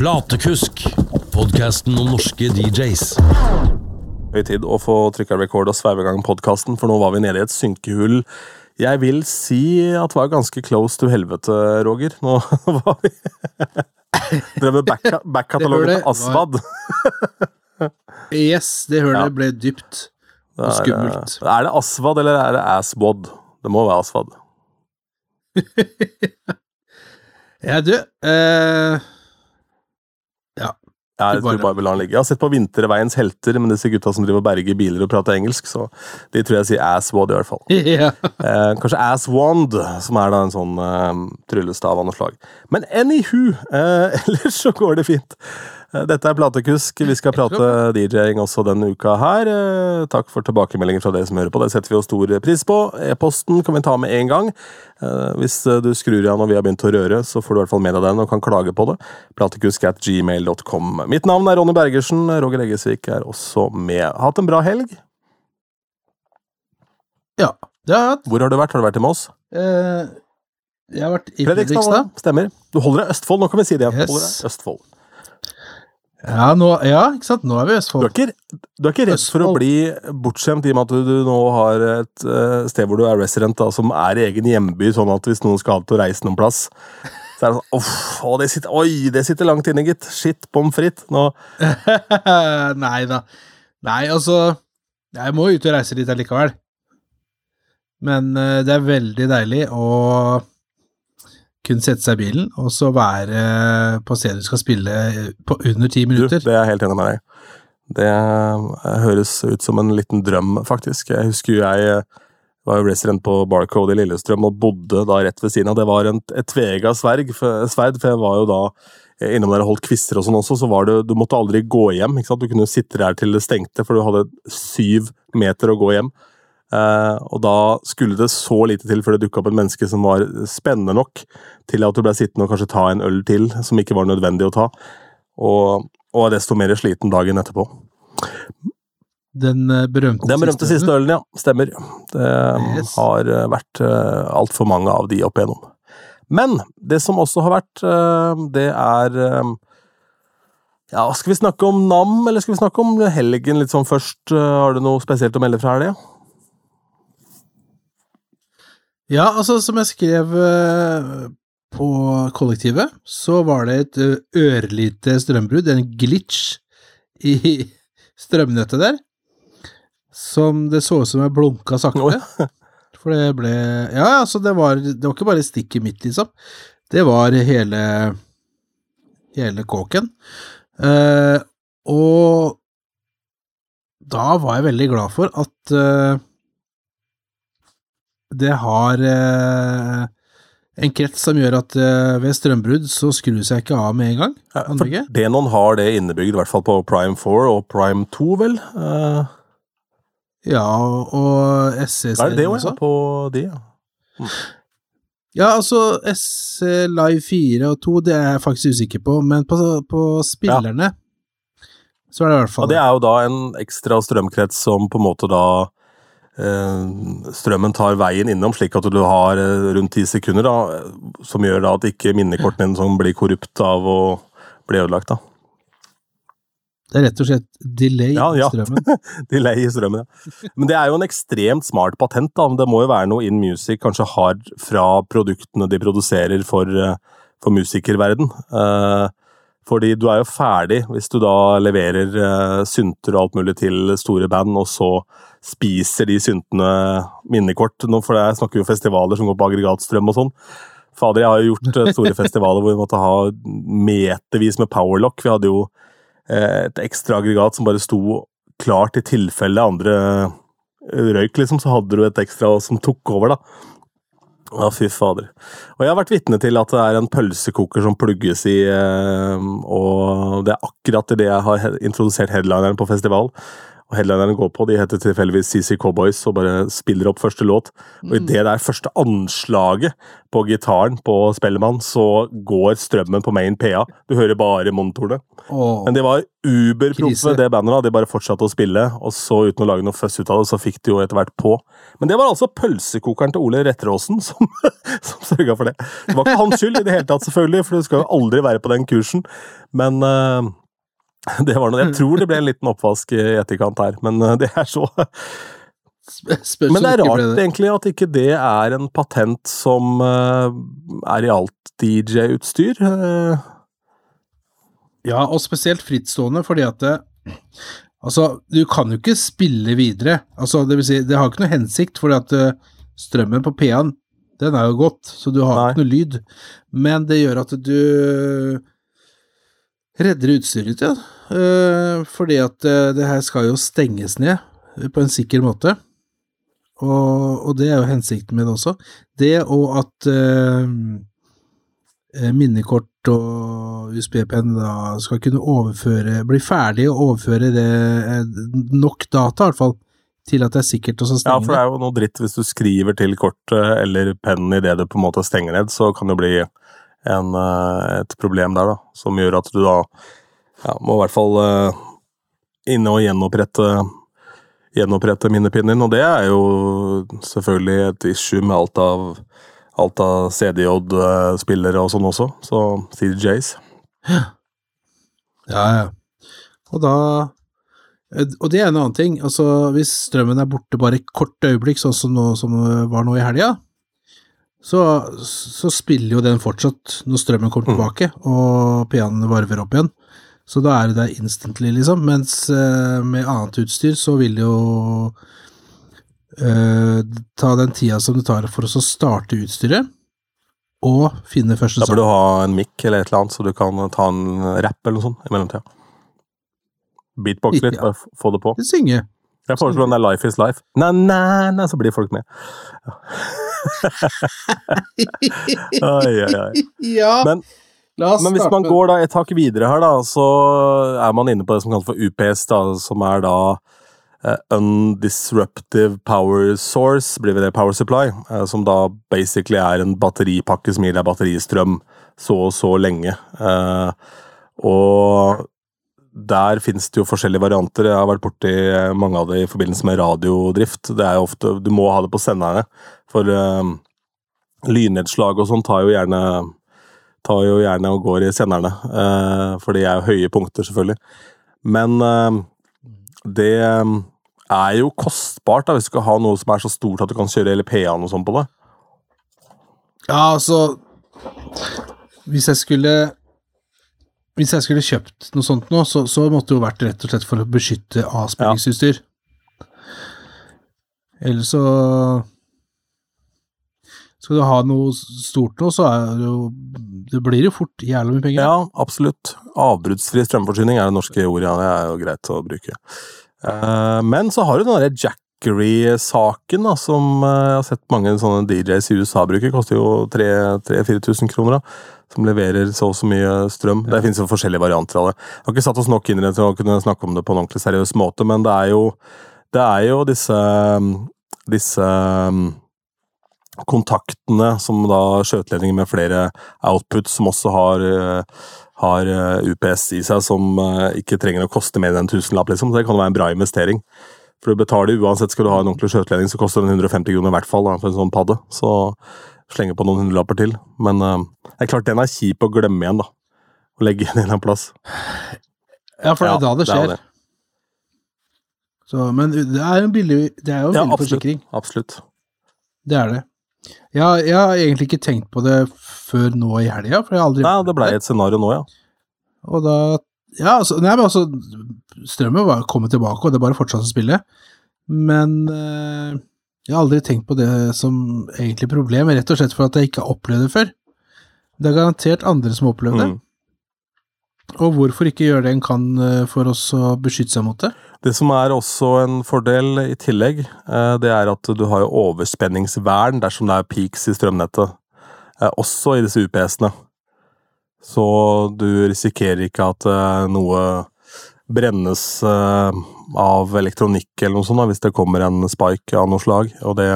Platekusk, podkasten om norske DJs. Høy tid å få trykka record og sveive i gang podkasten, for nå var vi nede i et synkehull. Jeg vil si at det var ganske close to helvete, Roger. Nå var vi Drev med back- back-katalogen til Asvad. Yes, det hølet Ja. ble dypt og er, skummelt. Er det Asvad eller er det Asbod? Det må være Asvad. Ja, du eh, Ja, jeg tror bare vi lar den ligge. Jeg har sett på Vinterveiens helter, men disse gutta som driver og berger biler og prater engelsk, så de tror jeg sier Asswad i hvert fall. Yeah. Eh, kanskje Asswand, som er da en sånn eh, tryllestav av noe slag. Men anywho, eh, ellers så går det fint. Eh, Dette er Platekusk. Vi skal prate DJ-ing også denne uka her. Eh, Takk for tilbakemeldinger fra dere som hører på. Det setter vi jo stor pris på. E-posten kan vi ta med en gang. Eh, Hvis du skrur av når vi har begynt å røre, så får du i hvert fall med deg den og kan klage på det. Platekusk at gmail.com. Mitt navn er Ronny Bergersen. Roger Eggesvik er også med. Hatt en bra helg. ja. Det har jeg hatt. Hvor har du vært? Har du vært i Moss? Eh, jeg har vært i Fredrikstad, stemmer. Du holder deg Østfold, nå kan vi si det. igjen. Yes. Holder deg Østfold. Ja, nå, ja, ikke sant? Nå er vi i Du er Østfold. ikke, du er ikke redd for å bli bortskjemt i og med at du, nå har et eh, sted hvor du er resident, da, som er egen hjemby, sånn at hvis noen skal til å reise noen plass, så er det sånn Uff, å, det sitter, oi, det sitter langt inne, gitt. Shit, pommes frites. Nå Nei da. Nei, altså Jeg må ut og reise litt allikevel. Men eh, det er veldig deilig å kunne sette seg i bilen og så være på stedet du skal spille på under ti Du, minutter. det er jeg helt enig med deg. Det eh, høres ut som en liten drøm, faktisk. Jeg husker jeg eh, var jo resident på Barcode i Lillestrøm og bodde da rett ved siden av. Det var en, et tvega sverd, for jeg var jo da eh, innom der og holdt kvisser og sånn også, så var det Du måtte aldri gå hjem. ikke sant? Du kunne sitte der til det stengte, for du hadde syv meter å gå hjem. Eh, og da skulle det så lite til før det dukka opp et menneske som var spennende nok til at du ble sittende og kanskje ta en øl til, som ikke var nødvendig å ta. Og, og desto mer sliten dagen etterpå. Den eh, berømte, Den berømte siste ølen, ja. Stemmer. Det Yes. har eh, vært uh, altfor mange av de opp igjennom. Men det som også har vært, uh, det er uh, Ja, skal vi snakke om Nam, eller skal vi snakke om helgen litt sånn først? Eh, har du noe spesielt å melde fra helga? Ja, altså, som jeg skrev eh, på kollektivet, så var det et eh, ørlite strømbrudd, en glitch i strømnettet der, som det så ut som jeg blunka sakte. Oi. For det ble Ja, altså, det var, det var ikke bare stikket mitt, liksom. Det var hele hele kåken. Eh, og da var jeg veldig glad for at eh, det har eh, en krets som gjør at eh, ved strømbrudd så skrur seg ikke av med en gang. Anlegget. for. Denon har det innebygd, i hvert fall på Prime 4 og Prime 2, vel? Eh, Ja, og SC-serien også. det er det òg, ja? På de, ja. Ja, altså SC Live 4 og 2, det er jeg faktisk usikker på, men på, på spillerne så er det i hvert fall ja, det er jo da en ekstra strømkrets som på en måte da Strømmen tar veien innom, slik at du har eh, rundt ti sekunder, da, eh, som gjør da at ikke minnekortene dine som blir korrupt av å bli ødelagt. da. Det er rett og slett delay Ja, ja. i strømmen. Delay i strømmen, ja. Men det er jo en ekstremt smart patent, da. Det må jo være noe In Music kanskje har fra produktene de produserer for, eh, for musikerverden. Eh, fordi du er jo ferdig hvis du da leverer synter og alt mulig til store band, og så spiser de syntene minnekort. Nå for jeg snakker jo festivaler som går på aggregatstrøm og sånn. Fader, jeg har jo gjort eh, store festivaler hvor vi måtte ha metervis med powerlock. Vi hadde jo eh, et ekstra aggregat som bare sto klart i tilfelle andre eh, røyk, liksom, så hadde du et ekstra som tok over, da. Ja, fy fader. Og jeg har vært vitne til at det er en pølsekoker som plugges i, og det er akkurat idet jeg har introdusert headlineren på festival. Og headlinerne går på. De heter tilfeldigvis CC Cowboys og bare spiller opp første låt. Og i det der første anslaget på gitaren på Spellemann, så går strømmen på main PA. Du hører bare monitorene. Oh, Men de var uberproffe, det bandet. da. De bare fortsatte å spille, og så uten å lage noe føss ut av det, så fikk de jo etter hvert på. Men det var altså pølsekokeren til Ole Retteråsen som, som sørga for det. Det var ikke hans skyld i det hele tatt, selvfølgelig, for du skal jo aldri være på den kursen. Men eh, det var noe Jeg tror det ble en liten oppvask i etterkant her, men eh, det er så Men det er rart egentlig at ikke det er en patent som eh, er i alt DJ-utstyr. Eh, Ja, og spesielt frittstående, fordi at det, Altså, du kan jo ikke spille videre. Altså, det vil si, det har ikke noe hensikt, fordi at strømmen på P-en, den er jo gått, så du har Nei. ikke noe lyd. Men det gjør at du redder utstyret ditt, ja. Eh, fordi at eh, det her skal jo stenges ned på en sikker måte. Og, og det er jo hensikten med det også. Det og at eh, eh, minnekort og USB-penn da skal kunne overføre, bli ferdig og overføre det, eh, nok data, i hvert fall, til at det er sikkert å stenge ned. Ja, for det er jo noe dritt hvis du skriver til kortet eller pennen idet du på en måte stenger ned, så kan det bli en, eh, et problem der, da, som gjør at du da ja, må i hvert fall uh, inne og gjenopprette gjenopprette minnepinner, og det er jo selvfølgelig et issue med alt av alt av CDJ-spillere og sånn også, så CDJs. Ja, ja. Og da Og det er en annen ting. Altså, hvis strømmen er borte bare et kort øyeblikk, sånn som, nå, som var nå i helga, så, så spiller jo den fortsatt når strømmen kommer tilbake, og pianoet varver opp igjen. Så da er det der instantly, liksom. Mens eh, med annet utstyr så vil det jo eh, ta den tida som det tar for oss å starte utstyret, og finne første Da bør du ha en mic eller et eller annet, så du kan ta en rapp eller noe sånt i mellomtida. Beatbox litt, Ja. bare få det på. Synge. Jeg foreslår den der Life is life. Nei, nei, nei, så blir folk med. Oi, oi, oi. ja, Men, men hvis man går da et tak videre her, da, så er man inne på det som kalles for UPS, da, som er da uh, Undisruptive Power Source, blir det Power Supply, uh, som da basically er en batteripakke som gir deg batteristrøm så og så lenge. Uh, og der finnes det jo forskjellige varianter. Jeg har vært borti mange av det i forbindelse med radiodrift. Det er jo ofte, Du må ha det på senderne, for uh, lynnedslag og sånn tar jo gjerne tar jo gjerne og går i senderne, uh, for de er jo høye punkter, selvfølgelig. Men uh, det eh, er jo kostbart da, hvis du skal ha noe som er så stort at du kan kjøre hele PA-en og sånn på det. Ja, altså Hvis jeg skulle Hvis jeg skulle kjøpt noe sånt nå, så, så måtte det jo vært rett og slett for å beskytte avspillingsutstyr. Eller så Skal du ha noe stort nå, så er det jo Det blir jo fort jævla mye penger. Ja, absolutt. Avbruddsfri strømforsyning er det norske ordet, ja, det er jo greit å bruke. Eh, men så har du den derre Jackery-saken, som eh, jeg har sett mange sånne DJs i USA bruker. Koster jo 3000-4000 kroner, da. Som leverer så og så mye strøm. Det finnes jo forskjellige varianter av det. Jeg har ikke satt oss nok inn i det til å kunne snakke om det på en ordentlig seriøs måte, men det er jo, det er jo disse, disse kontaktene som da skjøteledninger med flere outputs, som også har, eh, har UPS i seg, som eh, ikke trenger å koste mer enn en tusenlapp, liksom. Så det kan være en bra investering. For du betaler uansett, skal du ha en ordentlig skjøteledning, så koster den 150 kroner i hvert fall da, for en sånn padde. Så slenge på noen hundrelapper til. Men eh, det er klart den er kjip å glemme igjen, da. Å legge igjen en eller annen plass. Ja, for det er da det skjer. Det. Så, men det er en billig, det er jo en Ja, absolutt. forsikring. Absolutt. Det er det. Ja, jeg har egentlig ikke tenkt på det før nå i helga, Nei, det blei et scenario nå, ja. Og da Ja, altså, nei, men altså Strømmen var kommet tilbake, og det bare fortsatte å spille. Men eh, jeg har aldri tenkt på det som egentlig problem, rett og slett for at jeg ikke har opplevd det før. Det er garantert andre som har opplevd det. Mm. Og hvorfor ikke gjøre det en kan eh, for oss å beskytte seg mot det? Det som er også en fordel i tillegg, eh, det er at du har jo overspenningsvern dersom det er peaks i strømnettet. eh, Også i disse UPS-ene. Så du risikerer ikke at noe brennes av elektronikk eller noe sånt, hvis det kommer en spike av noe slag. Og det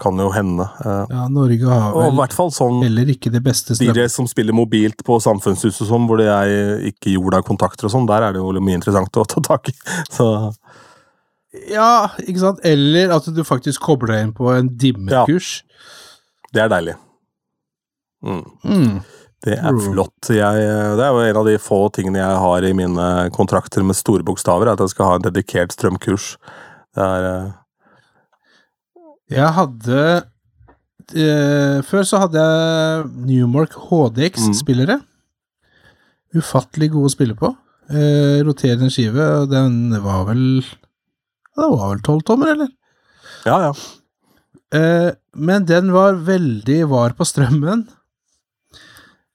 kan jo hende. eh. Ja, Norge har Og i vel hvert fall sånn heller ikke det beste strøm... DJ som spiller mobilt på samfunnshuset sånn, hvor det er ikke jorda kontakter og sånn, der er det jo mye interessant å ta tak i. Så Ja, ikke sant? Eller at du faktisk kobler deg inn på en dimmekurs. Ja. det er deilig. Mm. Mm. Det er flott. Jeg, det er jo en av de få tingene jeg har i mine kontrakter med store bokstaver, at jeg skal ha en dedikert strømkurs. Det er eh, Jeg hadde eh, Før så hadde jeg Newmark Mm. HDX-spillere. Ufattelig gode å spille på. Eh, roterende skive, og den var vel Det var vel tolv tommer, eller? Ja, ja. Eh, men den var veldig var på strømmen.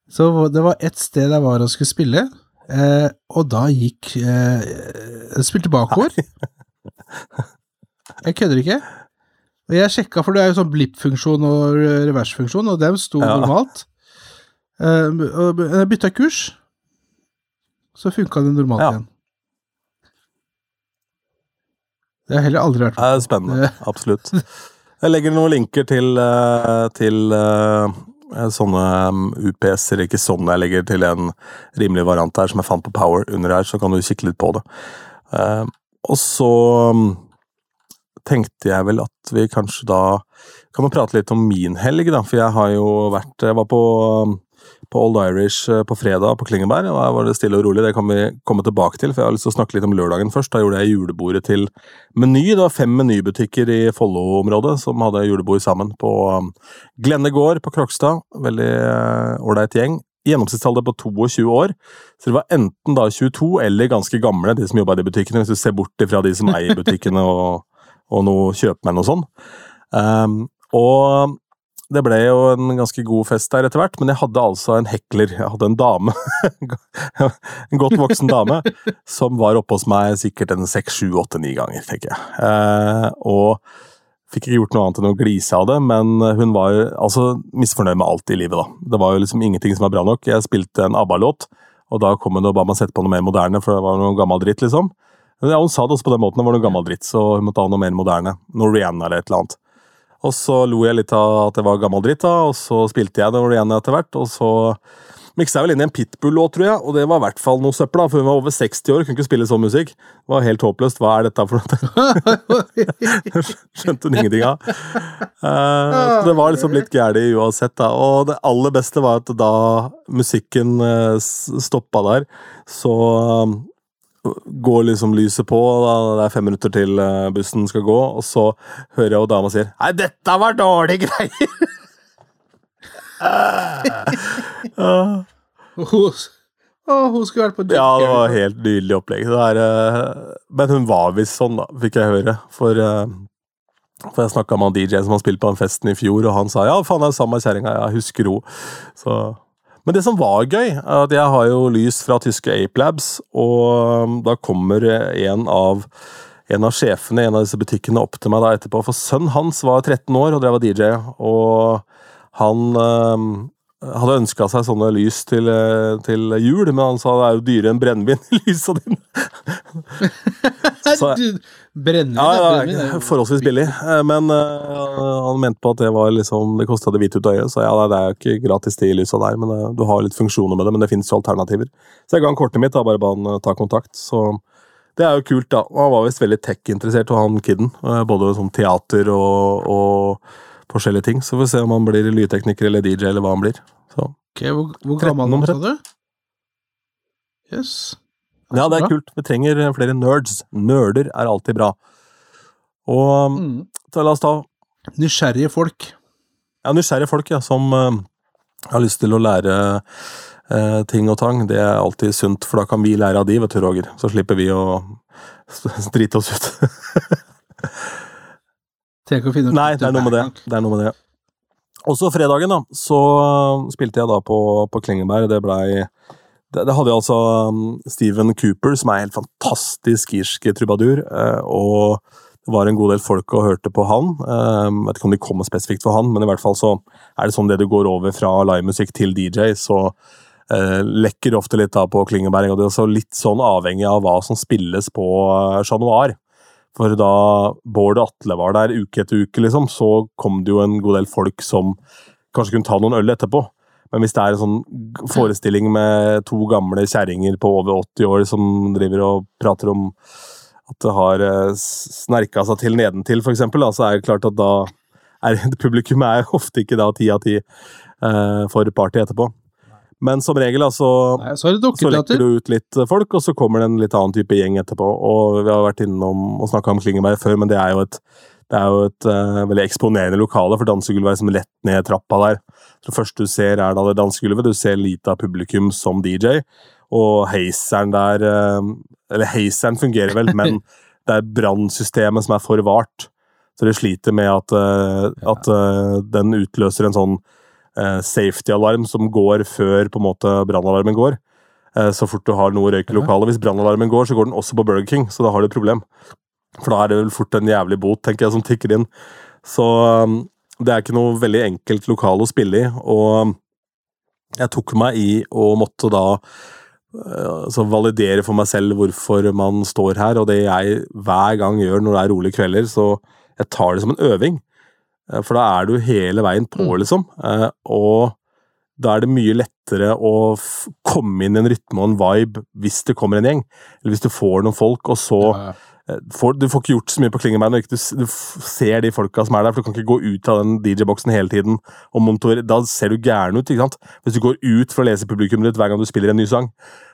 Så det var ett sted jeg var og skulle spille, eh, og da gikk eh, Jeg spilte bakover. Jeg kødder ikke. Og jeg sjekka, for det er jo sånn blip-funksjon og reversfunksjon, og dem sto Ja. normalt. Eh, og jeg bytta kurs, så funka det normalt Ja. igjen. Det har jeg heller aldri vært Det er spennende. Absolutt. Jeg legger noen linker til, eh, til eh, sånne um, UPS-er, ikke sånne, jeg legger til en rimelig variant her som jeg fant på Power under her, så kan du kikke litt på det. Eh, Og så um, tenkte jeg vel at vi kanskje da kan jo prate litt om min helg, da, for jeg har jo vært Jeg var på, på Old Irish eh, på fredag på Klingeberg, og der var det stille og rolig. Det kan vi komme tilbake til, for jeg har lyst til å snakke litt om lørdagen først. Da gjorde jeg julebordet til Meny. Det var fem menybutikker i Follo-området som hadde julebord sammen på um, Glenne gård på Krokstad. Veldig eh, ålreit gjeng. Gjennomsnittsalder på 22 år, så det var enten da 22 eller ganske gamle, de som jobba i butikkene, hvis du ser bort ifra de som eier butikkene og, og noe kjøpmenn og sånn. Um, og det ble jo en ganske god fest der etter hvert, men jeg hadde altså en hekler. Jeg hadde en dame, en godt voksen dame, som var oppe hos meg sikkert en seks, sju, åtte, ni ganger, tenker jeg. Uh, og fikk ikke gjort noe annet enn å glise av det, men hun var jo altså misfornøyd med alt i livet, da. Det var jo liksom ingenting som var bra nok. Jeg spilte en ABBA-låt, og da kom hun og ba meg sette på noe mer moderne, for det var noe gammel dritt, liksom. Ja, hun sa det også på den måten, det var noe gammel dritt, så hun måtte ha noe mer moderne. Noe Rihanna eller et eller annet. Og så lo jeg litt av at det var gammel dritt, da, og så spilte jeg det Rihanna etter hvert, og så miksa jeg vel inn i en Pitbull-låt, tror jeg, og det var i hvert fall noe søppel, da, for hun var over 60 år, kunne ikke spille sånn musikk. Det var helt håpløst. Hva er dette for noe? Skjønte hun ingenting av. Eh, så det var liksom litt gæli uansett, da. Og det aller beste var at da musikken uh, stoppa der, så går liksom lyset på, da det er fem minutter til eh, bussen skal gå, og så hører jeg jo dama sier Nei, dette var dårlige greier! uh, Hun, å, hun skulle vært på Ja, det var helt nydelig opplegg. Det er, eh, men hun var visst sånn, da, fikk jeg høre. For, uh, for jeg snakka med han DJ som han spilte på den festen i fjor, og han sa ja, faen, det er samme kjerringa, jeg husker henne. Så men det som var gøy, er at jeg har jo lys fra tyske Ape Labs, og um, da kommer en av, en av sjefene i en av disse butikkene opp til meg da etterpå, for sønnen hans var 13 år og drev og DJ, og han um, hadde ønska seg sånne lys til, eh, til jul, men han sa det er jo dyrere enn brennevin, lysa dine. Brennevin Ja, er ja, er forholdsvis billig, eh, men uh, han mente på at det var liksom, det kosta det hvite ut av øyet, så ja, det er jo ikke gratis de lysa der, men eh, du har litt funksjoner med det, men det finnes jo alternativer. Så jeg ga han kortet mitt, da, bare ba han uh, ta kontakt, så det er jo kult, da. Og han var visst veldig tech-interessert, og han kidden, eh, både sånn teater og, og forskjellige ting, så vi får se om han blir lydtekniker eller DJ, eller hva han blir. Så. Ok, hvor, hvor 13 gammel han, sa du? Jøss. Ja, det er bra. kult. Vi trenger flere nerds. Nerder er alltid bra. Og Mm. så la oss ta Nysgjerrige folk. Ja, nysgjerrige folk ja, som uh, har lyst til å lære uh, ting og tang. Det er alltid sunt, for da kan vi lære av de, vet du, Roger. Så slipper vi å drite oss ut. Trenger ikke å finne Nei, det er noe med det. Det er noe med det. Også fredagen, da, så spilte jeg da på, på Klingeberg. Det blei det, det hadde jeg altså um, Steven Cooper, som er en helt fantastisk irsk trubadur, eh, og det var en god del folk og hørte på han. Jeg vet ikke om de kommer spesifikt for han, men i hvert fall så er det sånn det du går over fra livemusikk til DJ, så eh, lekker ofte litt da på Klingeberg, og det er også litt sånn avhengig av hva som spilles på eh, Chat Noir. For da Bård og Atle var der uke etter uke, liksom, så kom det jo en god del folk som kanskje kunne ta noen øl etterpå. Men hvis det er en sånn forestilling med to gamle kjerringer på over 80 år som driver og prater om at det har eh, snerka seg til nedentil, eksempel, så er det klart at da er publikum er ofte ikke da ti av ti eh, for party etterpå. Men som regel, altså Nei, så det så lekker du ut litt folk, og så kommer det en litt annen type gjeng etterpå. Og vi har vært innom og snakka om Klingeberg før, men det er jo et, det er jo et uh, veldig eksponerende lokale, for dansegulvet er liksom rett ned trappa der. Så det første du ser, er da det dansegulvet. Du ser lite av publikum som DJ, og heiseren der uh, Eller heiseren fungerer vel, men det er brannsystemet som er for vart. Så de sliter med at, uh, at eh, den utløser en sånn eh, safety-alarm som går før på en måte brannalarmen går. Eh, så fort du har noe røyk i lokalet. Hvis brannalarmen går, så går den også på Burger King, så da har du et problem. For da er det vel fort en jævlig bot, tenker jeg, som tikker inn. Så um, det er ikke noe veldig enkelt lokal å spille i, og um, jeg tok meg i å måtte da eh, altså validere for meg selv hvorfor man står her, og det jeg hver gang gjør når det er rolige kvelder, så jeg tar det som en øving. Eh, For da er du hele veien på, Mm. liksom. Eh, Og da er det mye lettere å komme inn i en rytme og en vibe hvis det kommer en gjeng. Eller hvis du får noen folk, og så Ja, ja. eh, får, Du får ikke gjort så mye på Klingeberg når du, du ser de folka som er der, for du kan ikke gå ut av den DJ-boksen hele tiden. og montere. Da ser du gæren ut, ikke sant? Hvis du går ut for å lese publikummet ditt hver gang du spiller en ny sang,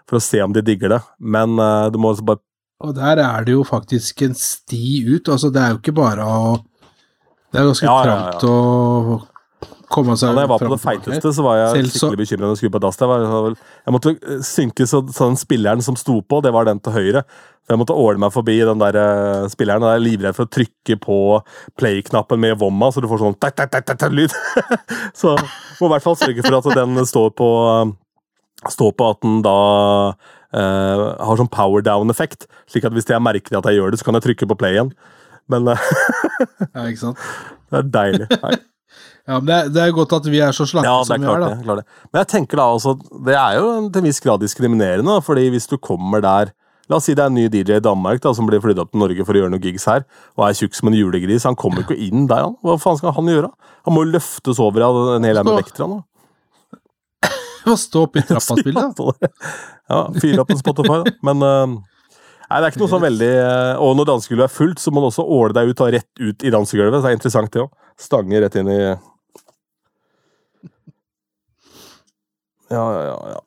for å se om de digger det. Men uh, du må også bare Og der er det jo faktisk en sti ut. Altså, det er jo ikke bare å Det er ganske Ja, ja, ja. trangt å komme seg Ja, Da jeg var på det feiteste, så var jeg så- skikkelig bekymret når jeg skulle på dass. Jeg, var, jeg måtte eh, synke så, så den spilleren som sto på, det var den til høyre. Jeg måtte åle meg forbi den der eh, spilleren, jeg er livredd for å trykke på play-knappen med vomma, så du får sånn tak, tak, tak, lyd. så må i hvert fall sørge for at den står på, står på at den da uh, har sånn power down-effekt, slik at hvis jeg merker at jeg gjør det, så kan jeg trykke på play igjen. Men eh, Ja, ikke sant? det er deilig. Nei. Ja, men det er, det er godt at vi er så slanke Ja, som vi er, det, klart det. Men jeg tenker da altså, det er jo til en viss grad diskriminerende, fordi hvis du kommer der La oss si det er en ny DJ i Danmark da, som blir flyttet opp til Norge for å gjøre noen gigs her, og er tjukk som en julegris. Han kommer ikke inn der, han. Hva faen skal han gjøre? Han må jo løftes over av en hel haug med vektere, stå opp i trappa og spille, da. Ja, fyre opp en Spotify, da. Men eh, Nei, det er ikke noe sånn veldig eh, Og når dansegulvet er fullt, så må du også åle deg ut da, rett ut i dansegulvet. Så det er interessant, det òg. Stange rett inn i Ja, ja, ja. ja.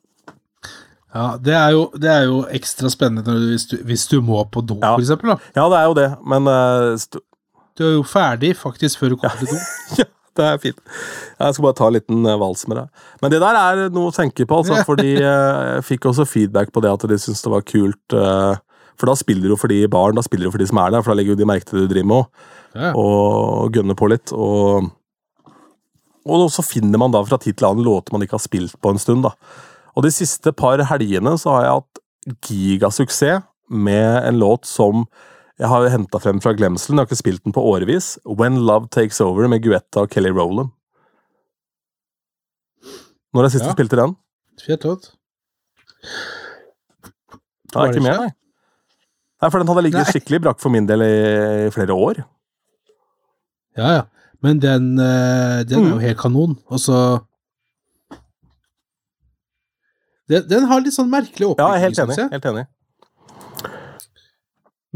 Ja, det er jo, det er jo ekstra spennende når du, hvis, du, hvis du må på do, Ja. for eksempel. Da. Ja, det er jo det, men uh, Du er jo ferdig faktisk før du kommer til do. Ja, det er fint. Jeg skal bare ta en liten eh, vals med deg. Men det der er noe å tenke på, altså, fordi jeg fikk også feedback på det at de syntes det var kult. eh, For da spiller du for de i baren, da spiller du for de som er der, for da legger jo de merke til det du driver med Ja. og gønner på litt. Og, og så finner man da fra tid til annen låter man ikke har spilt på en stund. da. Og de siste par helgene så har jeg hatt gigasuksess med en låt som jeg har henta frem fra glemselen, jeg har ikke spilt den på årevis. When Love Takes Over med Guetta og Kelly Rowland. Når er det du Ja. spilte den? Fett låt. Det er ikke mer, nei. Nei, for den hadde ligget skikkelig brakk for min del i, flere år. Ja, ja. Men den, eh, den er jo Mm. helt kanon. Og så den, den har litt sånn merkelig Ja, jeg er helt enig. Helt enig.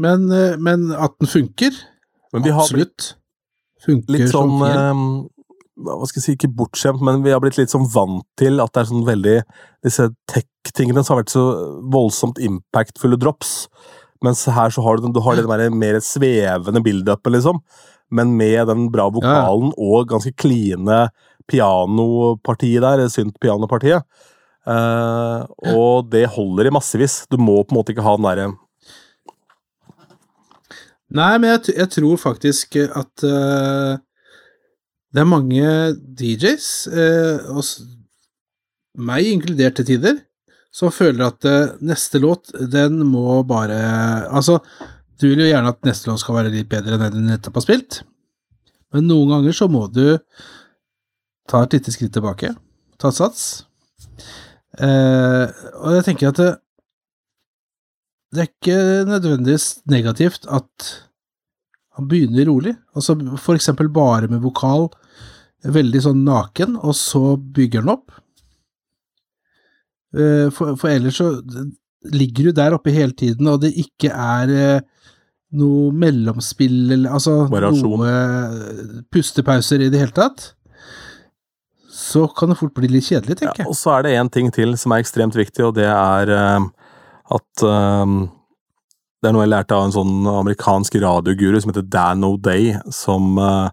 Men, eh, men at den funker, Men vi har absolutt. Funker litt sånn som fjell. eh, Hva skal jeg si, ikke bortskjemt, men vi har blitt litt sånn vant til at det er sånn veldig Disse tech-tingene som har vært så voldsomt impactfulle drops. Mens her så har du, du har det mer, mer svevende build-upet, liksom. Men med den bra vokalen og ganske kline pianopartiet der, synt-pianopartiet. Uh, og det holder i massevis. Du må på en måte ikke ha den derre Nei, men jeg, jeg tror faktisk at uh, det er mange DJs, uh, og meg inkludert til tider, som føler at uh, neste låt, den må bare Altså, du vil jo gjerne at neste låt skal være litt bedre enn den du nettopp har spilt, men noen ganger så må du ta et lite skritt tilbake, ta et sats. Uh, og jeg tenker at det, det er ikke nødvendigvis negativt at han begynner rolig. Altså for eksempel bare med vokal, veldig sånn naken, og så bygger han opp. Eh, for, for ellers så ligger du der oppe hele tiden, og det ikke er eh, noe mellomspill eller altså Variasjon. noe eh, pustepauser i det hele tatt, så kan det fort bli litt kjedelig, tenker jeg. og så er det én ting til som er ekstremt viktig, og det er at Det er noe jeg lærte av en sånn amerikansk radioguru som heter Dan O'Day, som uh,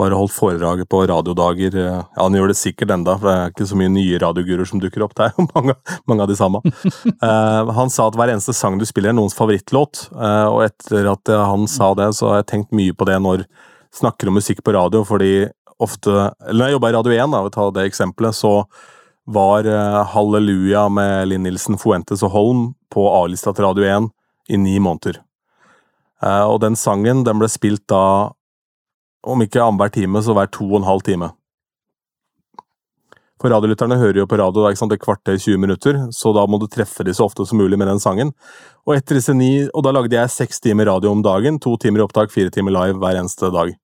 bare holdt foredraget på radiodager. eh, ja, Han gjør det sikkert enda, for det er ikke så mye nye radioguruer som dukker opp. Det er jo mange, mange av de samme. uh, han sa at hver eneste sang du spiller, er noens favorittlåt. uh, og etter at han sa det, så har jeg tenkt mye på det når jeg snakker om musikk på radio, fordi ofte Eller når jeg jobba i Radio 1, da, for å ta det eksempelet, så var uh, Halleluja med Linn Nilsen, Fuentes og Holm på A-lista til Radio 1 i ni måneder. Og den sangen den ble spilt da, om ikke annenhver time, så hver to og en halv time. For radiolytterne hører jo på radio ikke sant, et kvarter, 20 minutter, så da må du treffe de så ofte som mulig med den sangen. Og etter disse ni, og da lagde jeg seks timer radio om dagen, to timer i opptak, fire timer live hver eneste dag.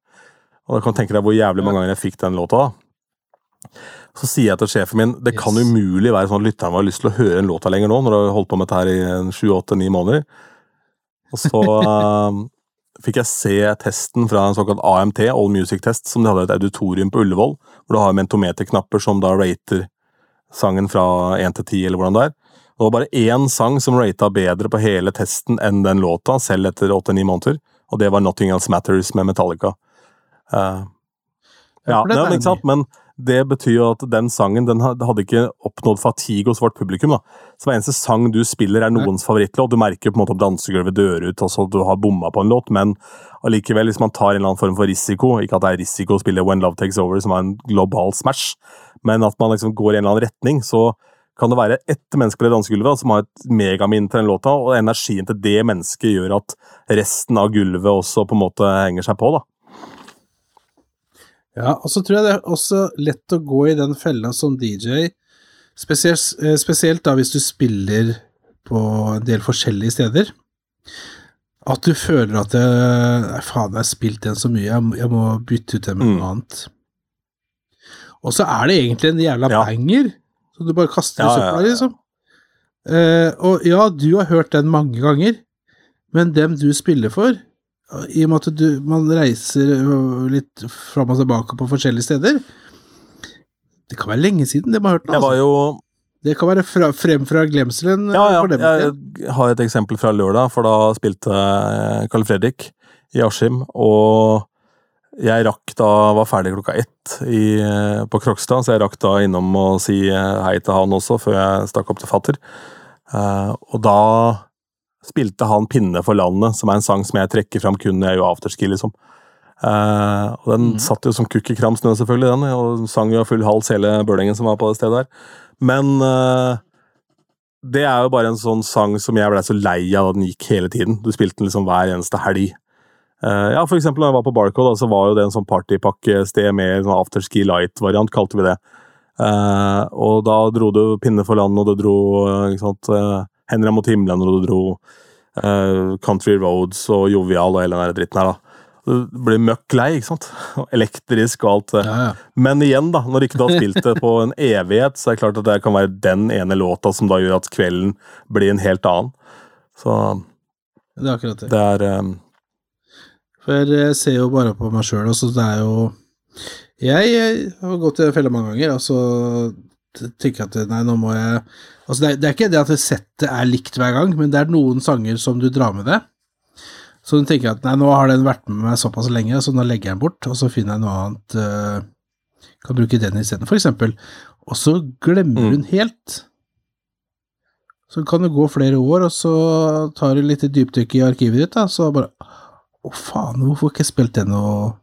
Og da kan du tenke deg hvor jævlig mange ganger jeg fikk den låta da. Så sier jeg til sjefen min det kan umulig være sånn at lytteren har lyst til å høre en låta lenger nå, når du har holdt på med dette her i en sju, åtte, ni måneder. Og så eh, fikk jeg se testen fra en såkalt AMT, All Music Test, som de hadde i et auditorium på Ullevål, hvor du har mentometerknapper som da rater sangen fra 1 til 10, eller hvordan det er. Det var bare én sang som rata bedre på hele testen enn den låta, selv etter åtte-ni måneder, og det var Nothing Else Matters med Metallica. Uh, ja, det ja, er men, ikke sant? men det betyr jo at den sangen den hadde ikke oppnådd fatigue hos vårt publikum. da. Så hver eneste sang du spiller er noens favorittlåt. Du merker på en måte at dansegulvet dør ut, altså du har bomma på en låt, men allikevel, hvis man tar en eller annen form for risiko, ikke at det er risiko å spille When Love Takes Over, som er en global smash, men at man liksom går i en eller annen retning, så kan det være ett menneske på det dansegulvet som har et megaminn til den låta, og energien til det mennesket gjør at resten av gulvet også på en måte henger seg på. da. Ja, og så tror jeg det er også lett å gå i den fella som DJ, spesielt, eh, spesielt da hvis du spiller på en del forskjellige steder. At du føler at det, Nei, faen, jeg har spilt den så mye, jeg må, bytte ut den med Mm. noe annet. Og så er det egentlig en jævla Ja. banger, som du bare kaster i Ja, søpla, liksom. Uh, og ja, du har hørt den mange ganger, men dem du spiller for, i og med at du, man reiser litt fram og tilbake på forskjellige steder Det kan være lenge siden det man har hørt nå. Jeg var Altså. jo Det kan være fra, frem fra glemselen Ja, ja. for. Jeg har et eksempel fra lørdag, for da spilte eh, Carl Fredrik i Askim, og jeg rakk da var ferdig klokka ett i, eh, på Krokstad, så jeg rakk da innom og si eh, hei til han også, før jeg stakk opp til fatter. Uh, og da spilte han 'Pinne for landet', som er en sang som jeg trekker fram kun når jeg gjør afterski, liksom. Uh, og den mm. satt jo som kukk i kram snø, selvfølgelig, den, og sang jo av full hals hele bølengen som var på det stedet der. Men uh, det er jo bare en sånn sang som jeg ble så lei av da den gikk hele tiden. Du spilte den liksom hver eneste helg. Uh, ja, for eksempel når jeg var på Barcode, da, så var jo det en sånn partypakkested med sånn afterski light-variant, kalte vi det. Og da dro du Pinne for landet, og du dro ikke sant, Henry mot himmelen, og du dro uh, Country Roads og Jovial og hele den dritten her, da. Du blir møkk lei, ikke sant? Elektrisk og alt. det. Ja, ja. Men igjen, da, når ikke du har spilt det på en evighet, så er det klart at det kan være den ene låta som da gjør at kvelden blir en helt annen. Så Det er akkurat det. det er um, For jeg ser jo bare på meg sjøl, altså det er jo Jeg, jeg har gått i fella mange ganger, og så tenker jeg at nei, nå må jeg Altså det er, det er ikke det at settet er likt hver gang, men det er noen sanger som du drar med deg. Så du tenker at nei, nå har den vært med meg såpass lenge, så nå legger jeg den bort, og så finner jeg noe annet Uh, Kan bruke den isteden, for eksempel. Og så glemmer Mm. hun helt. Så kan det gå flere år, og så tar du litt dypdykk i arkivet ditt, da, så bare Å, faen, hvorfor har jeg ikke spilt den og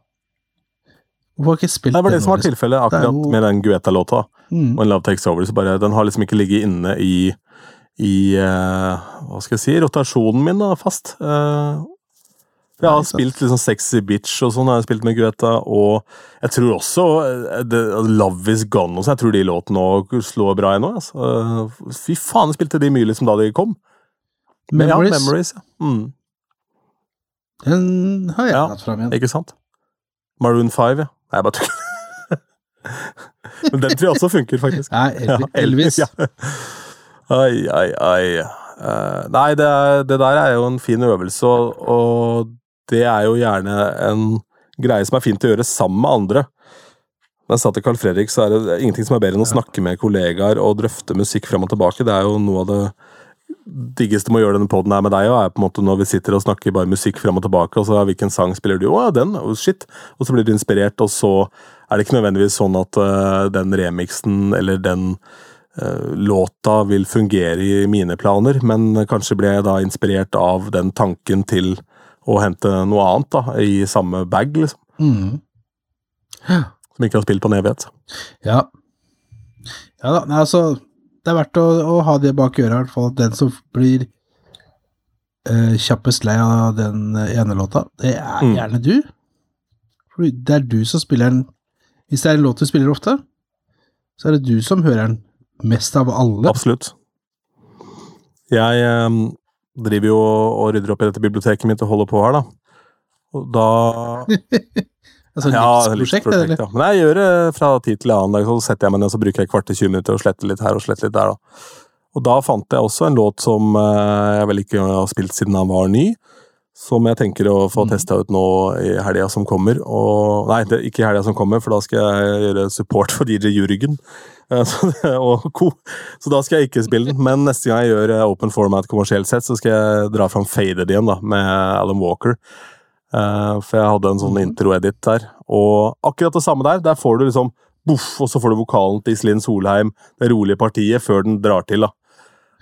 Hvorfor har jeg ikke spilt den? Det var det som var tilfellet akkurat jo- med den Guetta-låta. Mm. When Love Takes Over. Så bare, den har liksom ikke ligget inne i, i uh, Hva skal jeg si? Rotasjonen min, da, fast. Uh, Jeg har spilt liksom Sexy Bitch og sånn, har jeg spilt med Guetta, og jeg tror også eh, det, Love Is Gone og sånn, jeg tror de låtene òg slår bra ennå. Altså. Fy faen, jeg spilte de mye liksom da de kom. Memories, Ja, Memories, ja. Mm, den har jeg Ja. dratt fram igjen. ikke sant? Maroon 5, ja. Nei, jeg bare tuller. Men den tror jeg også funker, faktisk. Nei, Elvis. Ja. Ai, ai, ai. Eh, nei, det, det der er jo en fin øvelse, og, det er jo gjerne en greie som er fint å gjøre sammen med andre. Da jeg sa til Carl Fredrik, så er det ingenting som er bedre enn å snakke med kollegaer og drøfte musikk frem og tilbake. Det er jo noe av det diggeste med å gjøre denne poden her med deg, er på en måte når vi sitter og snakker bare musikk frem og tilbake, og så hvilken sang spiller du? Å, ja, den, oh, shit. Og så blir du inspirert, og så er det ikke nødvendigvis sånn at uh, den remixen eller den uh, låta vil fungere i mine planer, men kanskje ble jeg da inspirert av den tanken til å hente noe annet da, i samme bag, liksom. Mm. Som ikke har spilt på en evighet. Ja. ja da, altså Det er verdt å, å ha det bak øret, i hvert fall. Den som blir eh, kjappest lei av den ene låta, det er Mm. gjerne du. For det er du som spiller den Hvis det er en låt du spiller ofte, så er det du som hører den mest av alle. Absolutt. Jeg eh, driver jo og rydder opp i dette biblioteket mitt og holder på her, da. Og da Altså Ja, livsprosjekt, livsprosjekt, ja. Men jeg gjør det fra tid til annen. Så setter jeg meg ned og så bruker jeg kvart til 20 minutter og sletter litt her og sletter litt der. da. Og da fant jeg også en låt som eh, jeg vel ikke har spilt siden han var ny. Som jeg tenker å få Mhm. testa ut nå i helga som kommer. Og, nei, det, ikke i helga som kommer, for da skal jeg gjøre support for DJ Jürgen. Eh, Så, og co. så da skal jeg ikke spille den. Men neste gang jeg gjør eh, open format kommersielt sett, så skal jeg dra fram Faded igjen, da, med Alan Walker. Eh, for jeg hadde en sånn Mhm. intro-edit der. Og akkurat det samme der. Der får du liksom boff, og så får du vokalen til Iselin Solheim, det rolige partiet, før den drar til. da.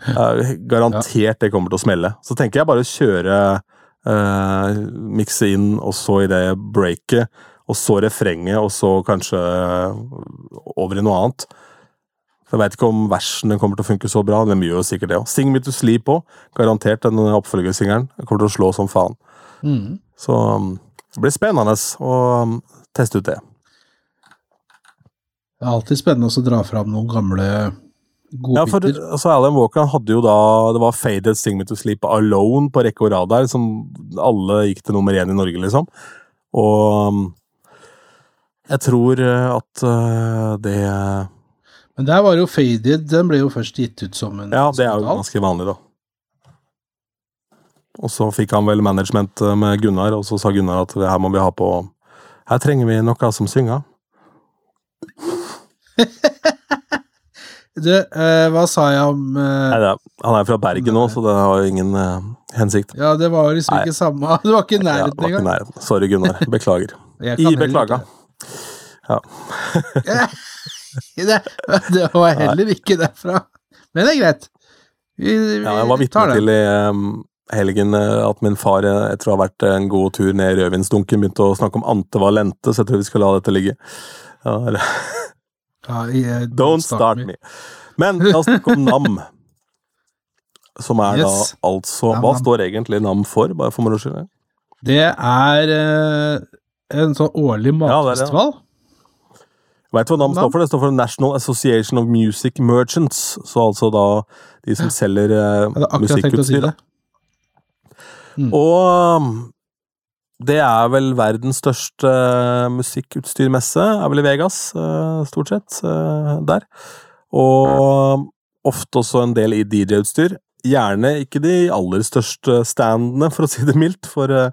Eh, garantert det kommer til å smelle. Så tenker jeg bare å kjøre eh, Mikse inn, og så i det breaket, og så refrenget, og så kanskje over i noe annet. For Jeg veit ikke om versene kommer til å funke så bra, men de gjør jo sikkert det òg. Sing Me To Sleep òg. Garantert den oppfølgersingelen. Kommer til å slå som faen. Mm. Så um, det blir spennende å um, teste ut det. Det er alltid spennende å dra fram noen gamle Ja, for altså, Alan Walker hadde jo da Det var Faded Sing Me To Sleep Alone på rekke og rad der, som alle gikk til nummer én i Norge, liksom. Og um, jeg tror uh, at uh, det Men der var jo Faded, den ble jo først gitt ut som en Ja, det er jo ganske vanlig, da. Og så fikk han vel management uh, med Gunnar, og så sa Gunnar at her må vi ha på Her trenger vi noe som synger. Du, eh, hva sa jeg om eh, Nei, er, han er fra Bergen nå, så det har jo ingen uh, hensikt. Ja, det var liksom Nei. ikke samme Det var ikke i nærheten ja, engang. Sorry, Gunnar. Beklager. I beklaga. Ja. det, det var heller ikke derfra. Men det er greit. Vi, vi Ja, jeg var vitne til i um, helgen eh, at min far, eh, etter å ha vært en god tur ned i rødvinsdunken, begynte å snakke om antevalente, så jeg tror vi skal la dette ligge. Eh, Don't start me. Men la oss snakke om NAM. Som er da altså Hva står egentlig NAM for, bare for moro skyld? Det er eh, en sånn årlig matfestival. Veit du hva NAM står for? Det står for National Association of Music Merchants. Så altså da de som selger eh, musikkutstyr. Mm. Og um, det er vel verdens største uh, musikkutstyrmesse, er vel i Vegas, uh, stort sett, uh, der. Og um, ofte også en del i DJ-utstyr. Gjerne ikke de aller største standene, for å si det mildt, for det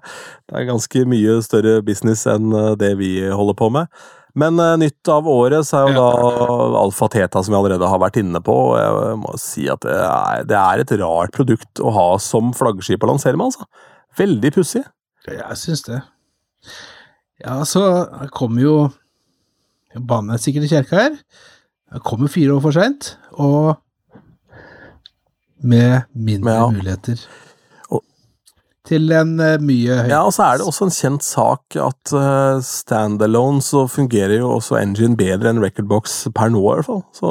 er ganske mye større business enn det vi holder på med. Men uh, nytt av året så er jo da Alfa Teta, som vi allerede har vært inne på. og Jeg må si at det er, det er et rart produkt å ha som flaggskip å lansere med, altså. Veldig pussig. Jeg syns det. Ja, så kommer jo Banen er sikkert i kjerka her. Jeg kommer fire år for seint, og med mindre Ja. muligheter. Til en eh, mye høyere Ja, og så er det også en kjent sak at uh, standalone så fungerer jo også engine bedre enn recordbox per nå, i hvert fall. Så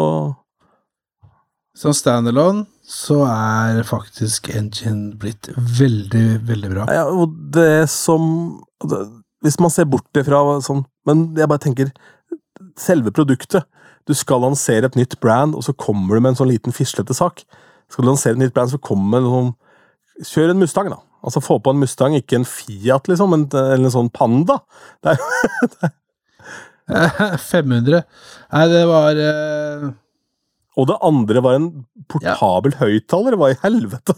Som standalone så er faktisk Engine blitt veldig, veldig bra. Ja, og det som Hvis man ser bort ifra sånn Men jeg bare tenker Selve produktet. Du skal lansere et nytt brand, og så kommer du med en sånn liten fislete sak. Skal du lansere et nytt brand, så kommer det noen Kjør en Mustang, da. Altså Få på en Mustang, ikke en Fiat, liksom, en, eller en sånn Panda. Det er, 500. Nei, det var uh... og det andre var en portabel høyttaler. Hva i helvete?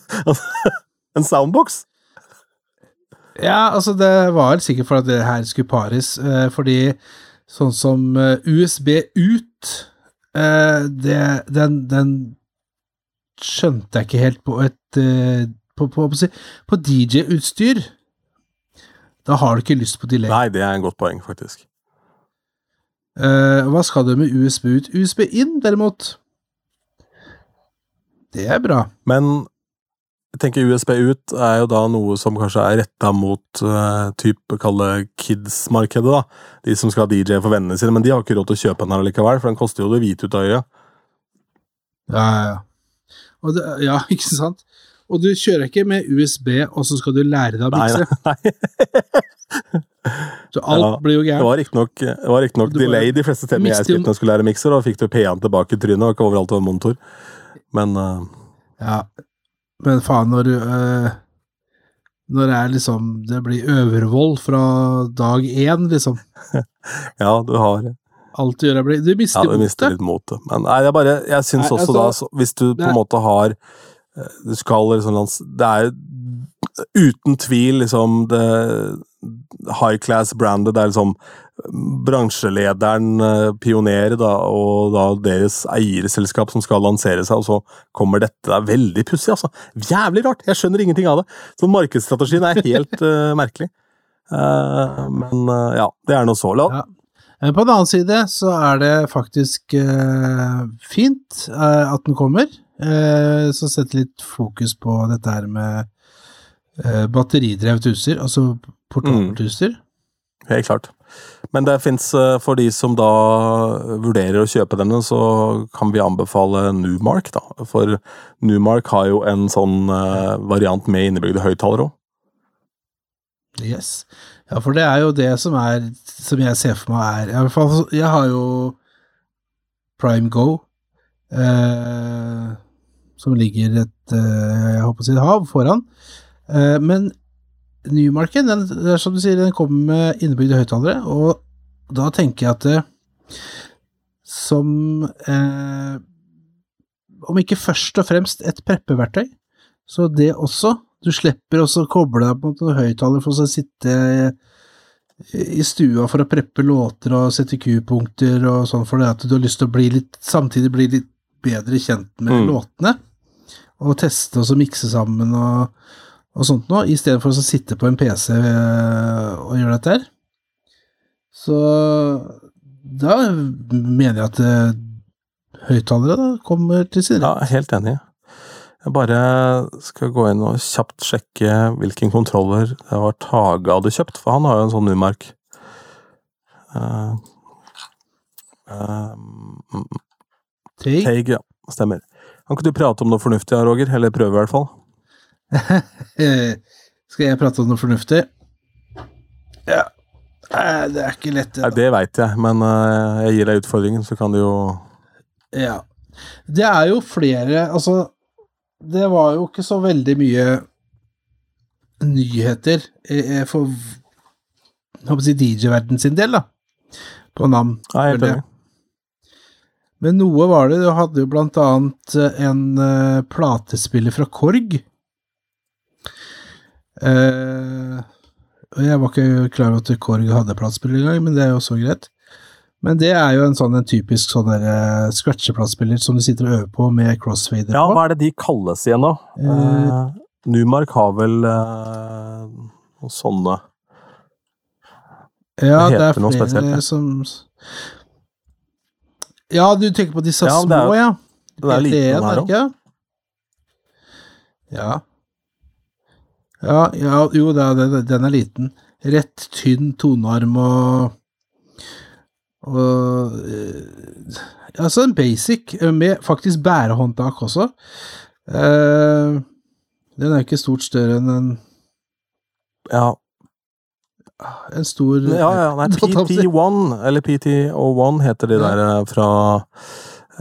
en soundbox? Ja, altså, det var sikkert for at det her skulle pares, uh, fordi sånn som uh, USB ut eh, det, den, den skjønte jeg ikke helt på et eh, På, på, på, på DJ-utstyr. Da har du ikke lyst på delay. Nei, det er en godt poeng, faktisk. Uh, hva skal du med USB ut? USB inn, derimot. Det er bra. Men jeg tenker USB ut er jo da noe som kanskje er retta mot uh, type kalle kids-markedet, da. De som skal ha DJ for vennene sine, men de har ikke råd til å kjøpe den her likevel, for den koster jo det hvite ut av øyet. Ja, ja, ja. Det, ja, ikke sant? Og du kjører ikke med USB, og så skal du lære deg å mikse. Nei, nei. så alt Ja, blir jo Det var riktignok riktig Du delay de fleste stedene jeg spilte når jeg skulle lære mikser, og fikk du P1 tilbake i trynet, og ikke overalt var monitor. Men uh, Ja, men faen, når du uh, Når det er liksom Det blir overvold fra dag én, liksom. ja, du har Alt du gjør, er bli Du Ja, mister du mister motet. litt motet. Men nei, jeg bare Jeg syns også altså, da, så, hvis du på en måte har Du skal liksom. Det er uten tvil liksom det high class-brandet. Det er liksom bransjelederen, eh, pioner, da, og da deres eierselskap som skal lansere seg, og så kommer dette. Det er veldig pussig, altså. Jævlig rart! Jeg skjønner ingenting av det. Så markedsstrategien er helt uh, merkelig. Uh, men uh, ja, det er nå så. La, Ja. På den annen side så er det faktisk fint at den kommer. Øh, så setter litt fokus på dette her med eh, batteridrevet utstyr, altså portabelt Mm. Helt klart. Men det fins, for de som da vurderer å kjøpe denne, så kan vi anbefale Numark, da. For Numark har jo en sånn eh, variant med innebygde høyttalere òg. Yes. Ja, for det er jo det som er Som jeg ser for meg er i hvert fall, Jeg har jo Prime Go, eh, som ligger et eh, Jeg håper å si hav foran. Eh, men Newmarken, den, er som du sier, den kommer med innebygde høyttalere, og da tenker jeg at det, som eh, Om ikke først og fremst et preppeverktøy, så det også. Du slipper også å koble deg på noen høyttaler for å sitte i stua for å preppe låter og sette Q-punkter og sånn, for det at du har lyst til å bli litt, samtidig bli litt bedre kjent med Mm. låtene. Og teste og så mikse sammen og, og sånt noe, i stedet for å sitte på en PC og gjøre dette her. Så da mener jeg at eh, høyttalere kommer til sin Ja, rett. helt enig. Jeg bare skal gå inn og kjapt sjekke hvilken kontroller det var Tage hadde kjøpt, for han har jo en sånn Numark. Uh, uh, Teig? Teig, ja. Stemmer. Kan ikke du prate om noe fornuftig, Roger? Eller prøve, i hvert fall. Eh, Skal jeg prate om noe fornuftig? Ja. Eh, Det er ikke lett, Nei, det. veit jeg, men eh, jeg gir deg utfordringen, så kan du jo. Ja. Det er jo flere Altså, det var jo ikke så veldig mye nyheter eh, for å si DJ-verden sin del, da. På NAM. Nei, jeg. Men noe var det. Du hadde jo blant annet eh, en uh, platespiller fra Korg. Uh, jeg var ikke klar over at Korg hadde platespiller engang, men det er jo så greit. Men det er jo en sånn en typisk sånn uh, scratcheplatespiller som du sitter og øver på med crossfader på. Ja, hva er det de kalles igjen, da? Uh, Numark har vel noen sånne Ja, hva det er flere det? som Ja, du tenker på disse Ja, små, er ja. Den er liten, den her er det ikke? Ja. Ja, ja, jo, det er, den er liten. Rett, tynn tonearm og og eh, Altså en basic, eh, med faktisk bærehåndtak også. Uh, den er ikke stort større enn en, Ja, en stor ja, ja nei, PT1, eller PT01 heter de Ja. der eh, fra,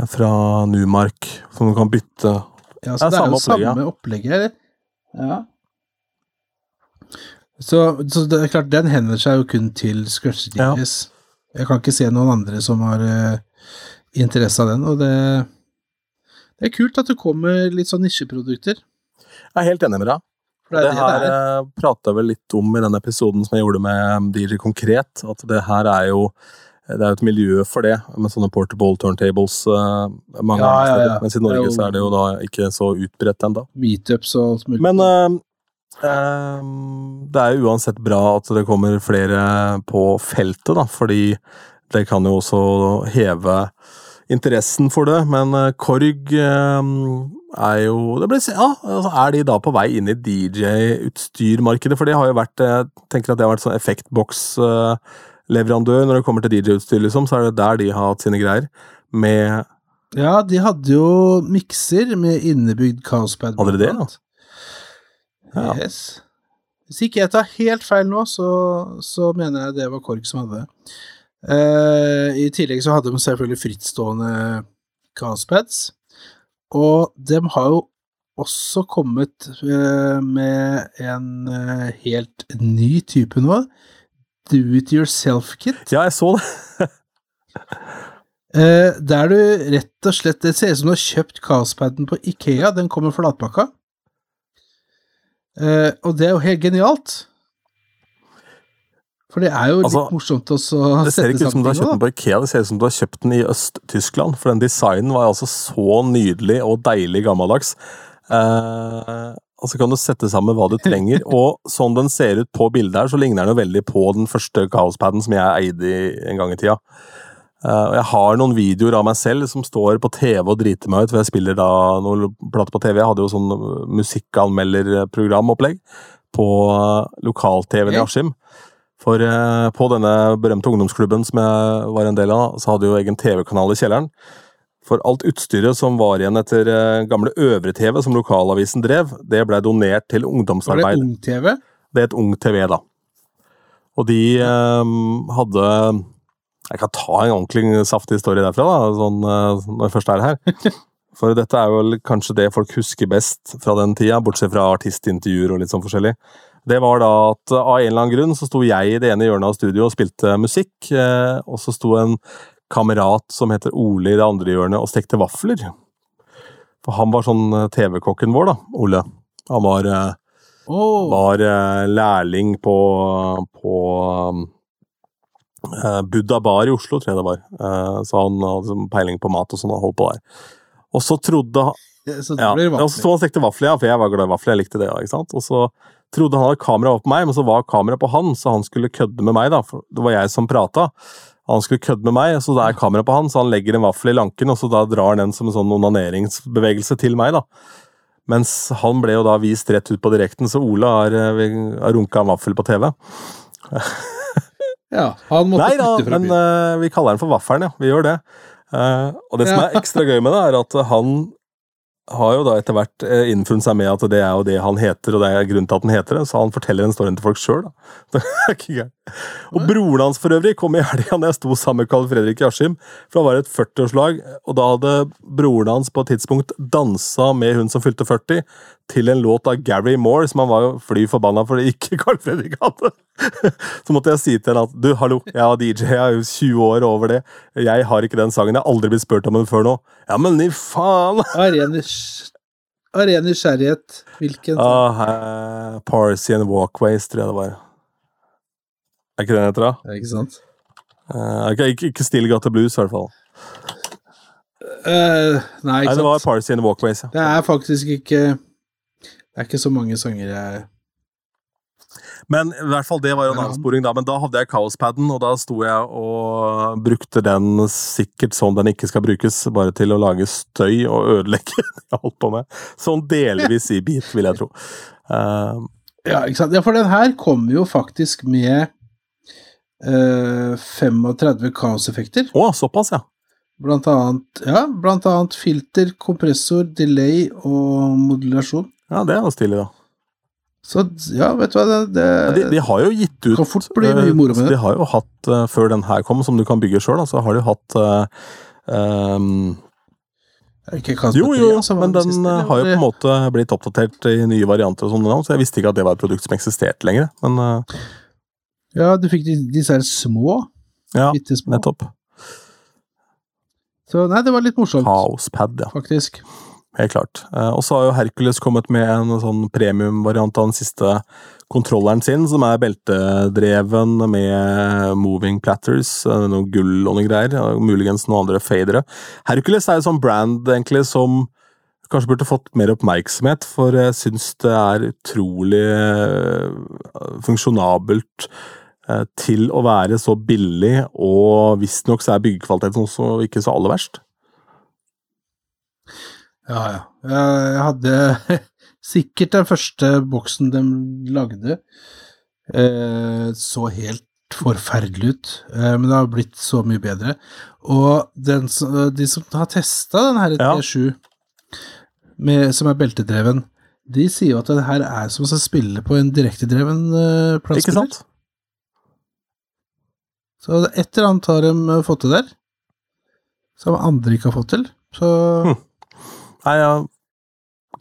fra Numark, som du kan bytte. Ja, Ja, så det er samme jo opplegg, samme opplegget, eller? Ja. Så, så det er klart, den henvender seg jo kun til scratch Ja. Jeg kan ikke se noen andre som har uh, interesse av den, og det Det er kult at det kommer litt sånn nisjeprodukter. Jeg er helt enig med deg. For det Det er det her er. eh, prata jeg vel litt om i den episoden som jeg gjorde med DJ Konkret, at det her er jo det er jo et miljø for det, med sånne portable turntables uh, mange Ja, ja, ja. Mens i Norge jo- så er det jo da ikke så utbredt ennå. Meetups og alt mulig. Men uh, uh, det er jo uansett bra at det kommer flere på feltet, da, fordi det kan jo også heve interessen for det. Men eh, Korg eh, er jo det ble, ja, altså Er de da på vei inn i DJ-utstyrmarkedet? For det har jo vært Jeg tenker at det har vært sånn effektboks-leverandør når det kommer til DJ-utstyr, liksom. Så er det der de har hatt sine greier. Med Ja, de hadde jo mikser med innebygd kaospad. Hadde de det, Ja. Yes. Hvis ikke jeg tar helt feil nå, så, så mener jeg det var Korg som hadde det. Uh, I tillegg så hadde de selvfølgelig frittstående kaospads, og de har jo også kommet eh, med en eh, helt ny type nå. Do it yourself-kit. Ja, jeg så det. Eh, der du rett og slett Det ser ut som du har kjøpt Kaospaden på Ikea. Den kommer flatpakka. Og det er jo helt genialt. For det er jo Altså, litt morsomt også å Det ser ikke ut som du har kjøpt den på Ikea, det ser ut som du har kjøpt den i Øst-Tyskland. For den designen var altså så nydelig og deilig gammeldags. Eh, og så kan du sette sammen hva du trenger. og sånn den ser ut på bildet her, så ligner den jo veldig på den første Kaospaden som jeg eide en gang i tida. Uh, jeg har noen videoer av meg selv som står på TV og driter meg ut, for jeg spiller da noen plater på TV. Jeg hadde jo sånn musikkanmelderprogramopplegg på eh, lokal-TV-en i. Askim. For eh, på denne berømte ungdomsklubben som jeg var en del av, så hadde jo egen TV-kanal i kjelleren. For alt utstyret som var igjen etter eh, gamle Øvre-TV, som lokalavisen drev, det ble donert til Var det ungdomsarbeid. Ung-TV? Det er et Ung TV, da. Og de eh, hadde Jeg kan ta en ordentlig saftig historie derfra, da, sånn, eh, når jeg først er her. For dette er vel kanskje det folk husker best fra den tida, bortsett fra artistintervjuer og litt sånn forskjellig. Det var da at av en eller annen grunn så sto jeg i det ene hjørnet av studio og spilte musikk, eh, og så sto en kamerat som heter Ole i det andre hjørnet og stekte vafler. For han var sånn eh, TV-kokken vår, da, Ole. Han var oh. Var lærling på, på Buddha Bar i Oslo, tror jeg det var. Så han hadde sånn peiling på mat og sånn, og holdt på der. Og så trodde han så ja, og så sto han og stekte vafler, ja, for jeg var glad i vafler, jeg likte det. ja, ikke sant? Og så trodde han hadde kamera opp på meg, men så var kameraet på han, så han skulle kødde med meg, da. For det var jeg som prata. Han skulle kødde med meg, så da er kamera på han, så han legger en vaffel i lanken, og så da drar han den som en sånn onaneringsbevegelse til meg, da. Mens han ble jo da vist rett ut på direkten, så Ola har, eh, har runka en vaffel på TV. Ja, han måtte Nei da, flytte fra men eh, vi kaller den for Vaffelen, ja. Vi gjør det. Uh, og det som er ekstra gøy med det, er at han har jo da etter hvert uh, innfunnet seg med at det er jo det han heter, og det er grunnen til at han heter det, så han forteller den storyen til folk sjøl, da. Det ikke galt Og broren hans for øvrig kom i helga da jeg sto sammen med Carl Fredrik i Askim, for han var et 40-årslag, og da hadde broren hans på et tidspunkt dansa med hun som fylte 40, til en låt av Gary Moore, som han var jo fly forbanna fordi ikke Carl Fredrik hadde. Så måtte jeg si til henne at du, hallo, jeg har DJ, jeg er jo 20 år over det, jeg har ikke den sangen, jeg har aldri blitt spurt om den før nå. Ja, men i faen! Av ren nys- nysgjerrighet, hvilken Ah, uh, Parsi and Walkways, tror jeg det var. Er ikke det den heter, da? Ja, Ikke sant? Uh, ikke, ikke, ikke Still Got Blues, i hvert fall. Uh, nei, Nei, det var sant. Parsi and Walkways, ja. Det er faktisk ikke Det er ikke så mange sanger jeg Men i hvert fall, det var en avsporing, da. Men da hadde jeg kaospaden, og da sto jeg og brukte den sikkert sånn den ikke skal brukes, bare til å lage støy og ødelegge det jeg holdt på med. Sånn delvis i bit, vil jeg tro. Uh, Ja, ikke sant? Ja, for den her kommer jo faktisk med uh, 35 kaoseffekter. Å, såpass, ja. Blant annet, ja, blant annet filter, kompressor, delay og modulasjon. Ja, det er jo stilig, da. Så ja, vet du hva, det, det Ja, de, de har jo gitt ut Kan fort bli mye eh, moro med det. De har jo hatt, eh, før den her kom, som du kan bygge sjøl, så har de hatt kast Jo, jo, men den siste, har jo på en måte blitt oppdatert i nye varianter og sånne navn, så jeg visste ikke at det var et produkt som eksisterte lenger. Men Ja, du fikk disse her små, ja, bitte små. nettopp. Så nei, det var litt morsomt, Kaospad, ja. faktisk. Helt klart. Eh, og så har jo Hercules kommet med en sånn premiumvariant av den siste kontrolleren sin, som er beltedreven med moving platters, eh, noe gull og noe greier, og muligens noen andre fadere. Hercules er jo sånn brand egentlig som kanskje burde fått mer oppmerksomhet, for jeg syns det er utrolig eh, funksjonabelt til å være så billig, og visstnok så er byggekvaliteten også ikke så aller verst. Ja, ja. Jeg hadde sikkert den første boksen de lagde, eh, så helt forferdelig ut, eh, men det har blitt så mye bedre. Og den, de som har testa den her Ja. T7, med, som er beltedreven, de sier jo at det her er som å spille på en direktedreven uh, Ikke sant? Så et eller annet har de eh, fått til der, som andre ikke har fått til. Så Hm. Nei, jeg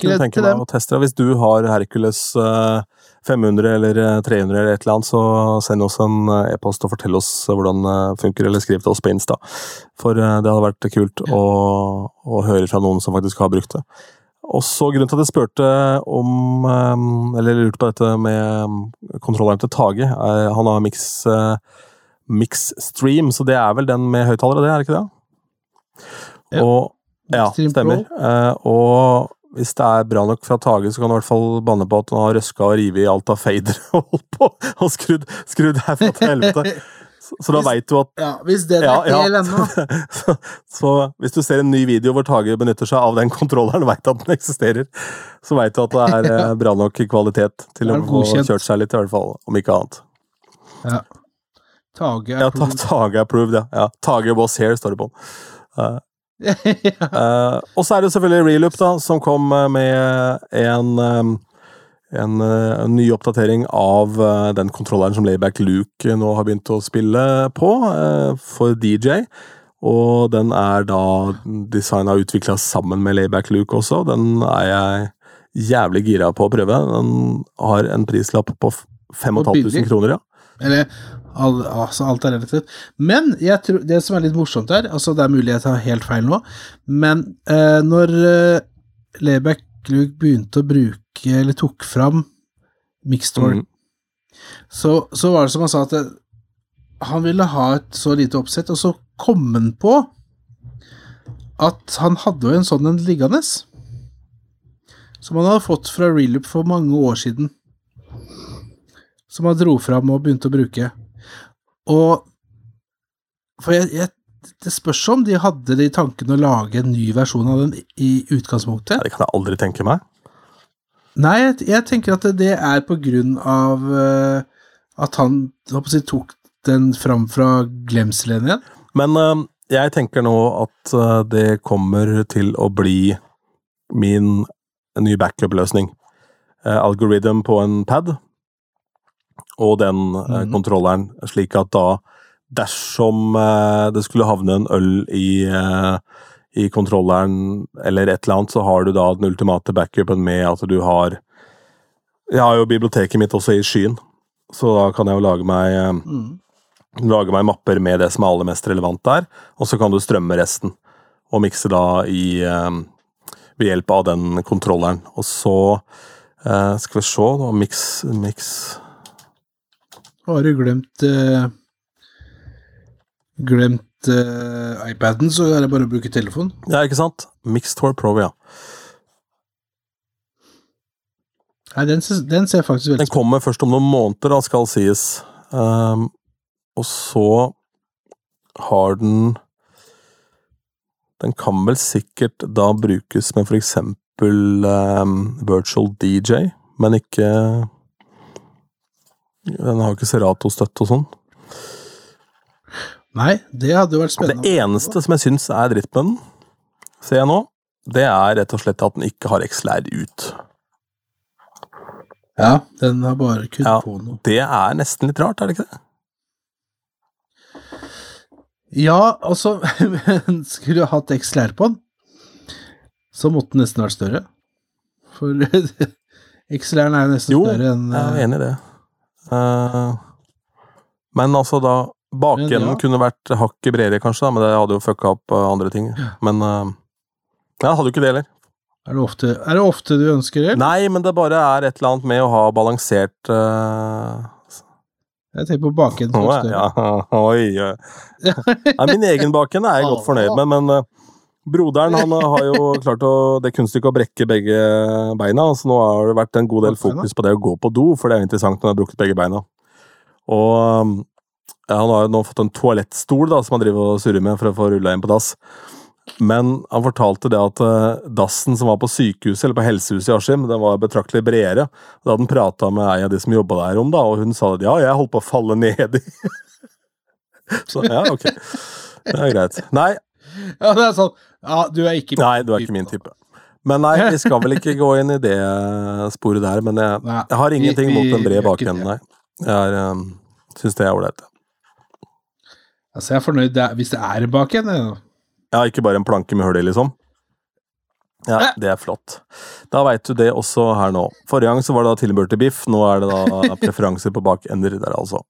kunne tenke meg å teste det. Hvis du har Hercules eh, 500 eller eh, 300 eller et eller annet, så send oss en eh, e-post og fortell oss eh, hvordan det funker, eller skriv til oss på Insta. For eh, det hadde vært kult å, å høre fra noen som faktisk har brukt det. Også grunnen til at jeg spurte om eh, Eller lurte på dette med eh, kontrolleren til Tage. Han har Mix, eh, Mix Stream, så det er vel den med høyttalere, det, er det ikke det? Ja. Og, ja, stemmer. Eh, og hvis det er bra nok fra Tage, så kan du i hvert fall banne på at han har røska og revet i alt av fader og holdt på og skrudd, skrudd herfra til helvete. Så, så da veit du at ja, hvis det er Ja, ja. hel ennå så, så hvis du ser en ny video hvor Tage benytter seg av den kontrolleren, og veit at den eksisterer, så veit du at det er eh, bra nok kvalitet til å få kjørt seg litt, i hvert fall. Om ikke annet. ja. Tage Ja, er ta, Tage approved, ja. ja. Tage was here, står det på den. Eh, ja. Eh, og så er det selvfølgelig Reloop, da, som kom eh, med en, eh, en, eh, en ny oppdatering av den kontrolleren som Layback Luke nå har begynt å spille på, uh, for DJ. Og den er da designa og utvikla sammen med Layback Luke også. Den er jeg jævlig gira på å prøve. Den har en prislapp på 5500 kroner, ja. Eller all, altså, alt er relativt. Men tror, det som er litt morsomt her altså Det er mulig jeg tar helt feil nå, men eh, når eh, Luke begynte å bruke, eller tok fram Mixtor Mm. så, så var det som han sa, at det, han ville ha et så lite oppsett, og så kom han på at han hadde jo en sånn en liggende. Som han hadde fått fra Reloop for mange år siden. Som han dro fram og begynte å bruke. Og For jeg, jeg, det spørs om de hadde det i tankene å lage en ny versjon av den i utgangspunktet. Ja, det kan jeg aldri tenke meg. Nei, jeg, jeg tenker at det, det er på grunn av uh, at han jeg tok den fram fra glemselen igjen. Men uh, jeg tenker nå at uh, det kommer til å bli min nye backup-løsning. Algorithm på en pad, og den mm. Kontrolleren, slik at da, dersom eh, det skulle havne en øl i, eh, i kontrolleren, eller et eller annet, så har du da den ultimate backupen med at du har Jeg har jo biblioteket mitt også i skyen, så da kan jeg jo lage meg Mm. lage meg mapper med det som er aller mest relevant der, og så kan du strømme resten, og mikse da i ved hjelp av den kontrolleren. Og så eh, skal vi se, da, mix, mix Har du glemt uh, Glemt uh, iPaden, så er det bare å bruke telefon. Ja, ikke sant? Mixtor Pro, ja. Nei, den, den ser faktisk veldig Den kommer først om noen måneder, da, skal sies. Um, og så har den Den kan vel sikkert da brukes med for eksempel um, virtual DJ, men ikke Den har ikke Serato-støtte og sånn. Nei, det hadde jo vært spennende. Det eneste som jeg syns er dritt med den, ser jeg nå, det er rett og slett at den ikke har XLR ut. Ja, den har bare kun Ja. på noe. Det er nesten litt rart, er det ikke det? Ja, altså Skulle du hatt XLR på den, så måtte den nesten vært større. For XLR-en er jo nesten Jo, større enn Jo, jeg er enig i det. Eh, men altså, da Bakenden ja. kunne vært hakket bredere, kanskje, da, men det hadde jo fucka opp eh, andre ting. Men uh, Jeg hadde jo ikke det heller. er, det ofte, er det ofte du ønsker det? Nei, men det bare er et eller annet med å ha balansert uh... Jeg tenker på bakenden. større. ja, oi. Nei, min egen bakende er jeg godt fornøyd med, men eh, broderen han eh, har jo klart å, det kunststykket å brekke begge beina, så nå har det vært en god del fokus på det å gå på do, for det er jo interessant når han har brukket begge beina. Og ja, han har jo nå fått en toalettstol da, som han driver og surrer med for å få rulla inn på dass. Men han fortalte det at eh, dassen som var på sykehuset, eller på helsehuset i Askim, den var betraktelig bredere. Da hadde han prata med ei av de som jobba der om, da, og hun sa at ja, jeg holdt på å falle ned i Så ja, ok. Det er greit. Nei, Ja, det er sånn Ja, du er ikke min nei, du er ikke min type. Men nei, vi skal vel ikke gå inn i det sporet der, men jeg, Nei, jeg har ingenting vi- vi mot en bred gjør ikke bakende, det. nei. Jeg er, um, syns det er ålreit. Altså, jeg er fornøyd det er, hvis det er bak en. ja. Ikke bare en planke med hull i, liksom. Ja, det er flott. Da veit du det også her nå. Forrige gang så var det da tilbehør til biff, nå er det da preferanser på bakender der, altså.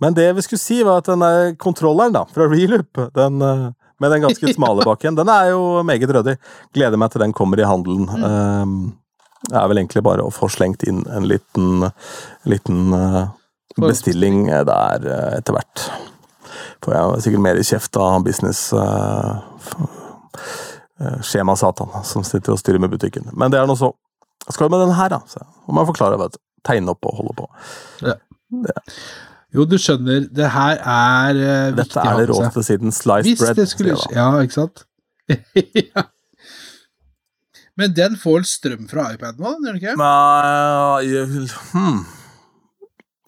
Men det vi skulle si, var at den kontrolleren da, fra Reloop, den eh, med den ganske smale bakken. den er jo meget ryddig. Gleder meg til den kommer i handelen. Um, det er vel egentlig bare å få slengt inn en liten, liten uh, bestilling der uh, etter hvert. Får jeg sikkert mer i kjeft av business eh, Skjema Satan, som sitter og styrer med butikken. Men det er nå så. Skal du med den her, da? Så må jeg forklare, vet du. Tegne opp og holde på. Jo, du skjønner, det her er uh, viktig Dette å er det råeste siden sliced Hvis bread. det skulle. Ja, ikke sant? ja. Men den får vel strøm fra iPaden nå, gjør den ikke? Nei hmm.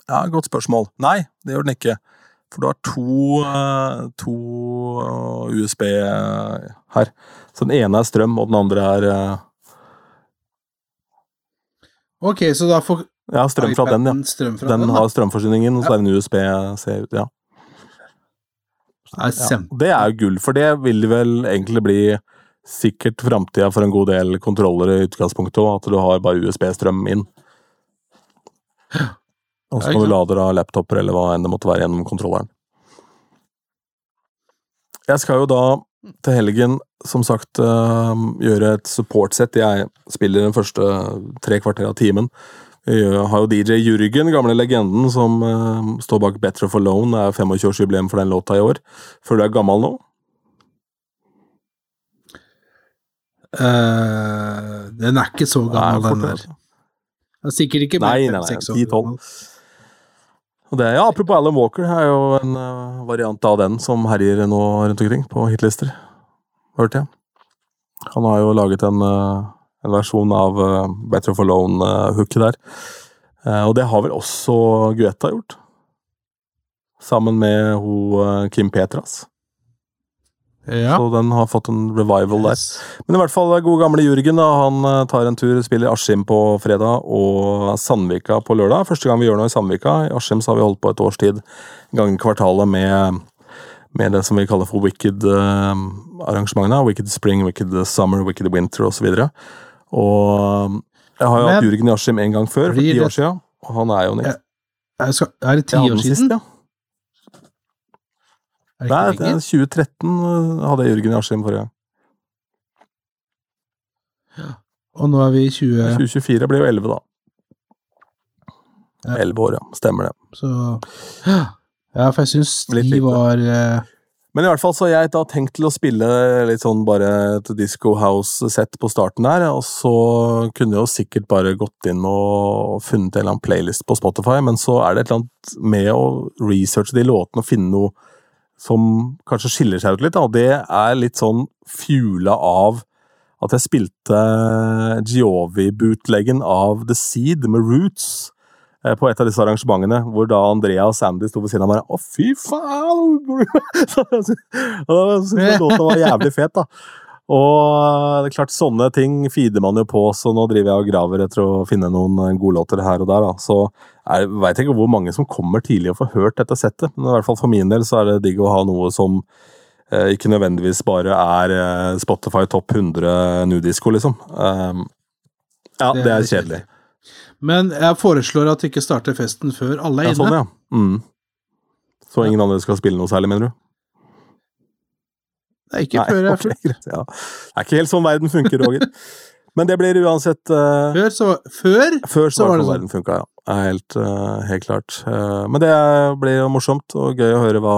Ja, godt spørsmål. Nei, det gjør den ikke. For du har to, eh, to eh, USB her. Så den ene er strøm, og den andre er Ok, så da får Ja, strøm fra den, ja. strøm fra Den den, har strømforsyningen, og så er det en USB-C ut, ja. Ja. Det er jo gull, for det vil vel egentlig bli sikkert framtida for en god del kontrollere i utgangspunktet òg, at du har bare USB-strøm inn. Og så må kan du lade av laptoper eller hva enn det måtte være gjennom kontrolleren. Jeg skal jo da til helgen, som sagt, øh, gjøre et support-sett. Jeg spiller den første tre kvarter av timen. Jeg har jo DJ Jürgen, gamle legenden, som uh, står bak Better for Lone. Er 25-årsjubileum for den låta i år. Føler du er gammel nå? Uh, den er ikke så gammel, Nei, den der. Det er sikkert ikke mer enn nei, nei, fem-seks år Og det, ja, apropos Alan Walker, er jo en uh, variant av den som herjer nå rundt omkring på hitlister. Hørte jeg. Han har jo laget en, øh, en versjon av øh, Better for Lone-hooket der. Eh, og det har vel også Guetta gjort. Sammen med ho, øh, Kim Petras. Ja. Så den har fått en revival der. Men i hvert fall gode gamle Jørgen. Da, han eh, tar en tur, spiller Askim på fredag og Sandvika på lørdag. Første gang vi gjør noe i Sandvika. I Askim har vi holdt på et års tid, en gang i kvartalet, med, med det som vi kaller for wicked-arrangementene. arrangementene. Wicked Spring, Wicked Summer, Wicked Winter osv. Og, og jeg har jo hatt Jurgen i en gang før, for ti år siden. Og han er jo en Er det, ti år siden? sist, ja. Er det Nei, ikke lenger? 2013 hadde jeg Jørgen Yashim forrige gang. Og nå er vi i 20... 2024 blir jo 11, da. Ja. 11 år, ja. Stemmer det. Så Ja, for jeg syns de var eh, Men i hvert fall så har jeg da tenkt til å spille litt sånn bare et disco house-sett på starten der, og så kunne jeg jo sikkert bare gått inn og funnet en eller annen playlist på Spotify, men så er det et eller annet med å researche de låtene og finne noe som kanskje skiller seg ut litt, og det er litt sånn fjula av at jeg spilte Giovi-bootleggen av The Seed med Roots på et av disse arrangementene, hvor da Andrea og Sandy sto ved siden av meg. Å, fy faen! Så jeg låta var jævlig fet, da. Og det er klart, sånne ting feeder man jo på, så nå driver jeg og graver etter å finne noen eh, godlåter her og der. da. Så jeg veit ikke hvor mange som kommer tidlig og får hørt dette settet, men i hvert fall for min del så er det digg å ha noe som eh, ikke nødvendigvis bare er eh, Spotify topp 100 nudisko, liksom. Um, ja, det, er er kjedelig. Men jeg foreslår at du ikke starter festen før alle er Ja, inne. sånn, ja. Mm. Så ingen andre skal spille noe særlig, mener du? Det er ikke før jeg er ok, ja. Det er ikke helt sånn verden funker, Roger. Men det blir uansett uh, Før, så, før Før så, Så var det sånn. verden funka, ja. Helt, uh, helt klart. Uh, men det blir jo morsomt og gøy å høre hva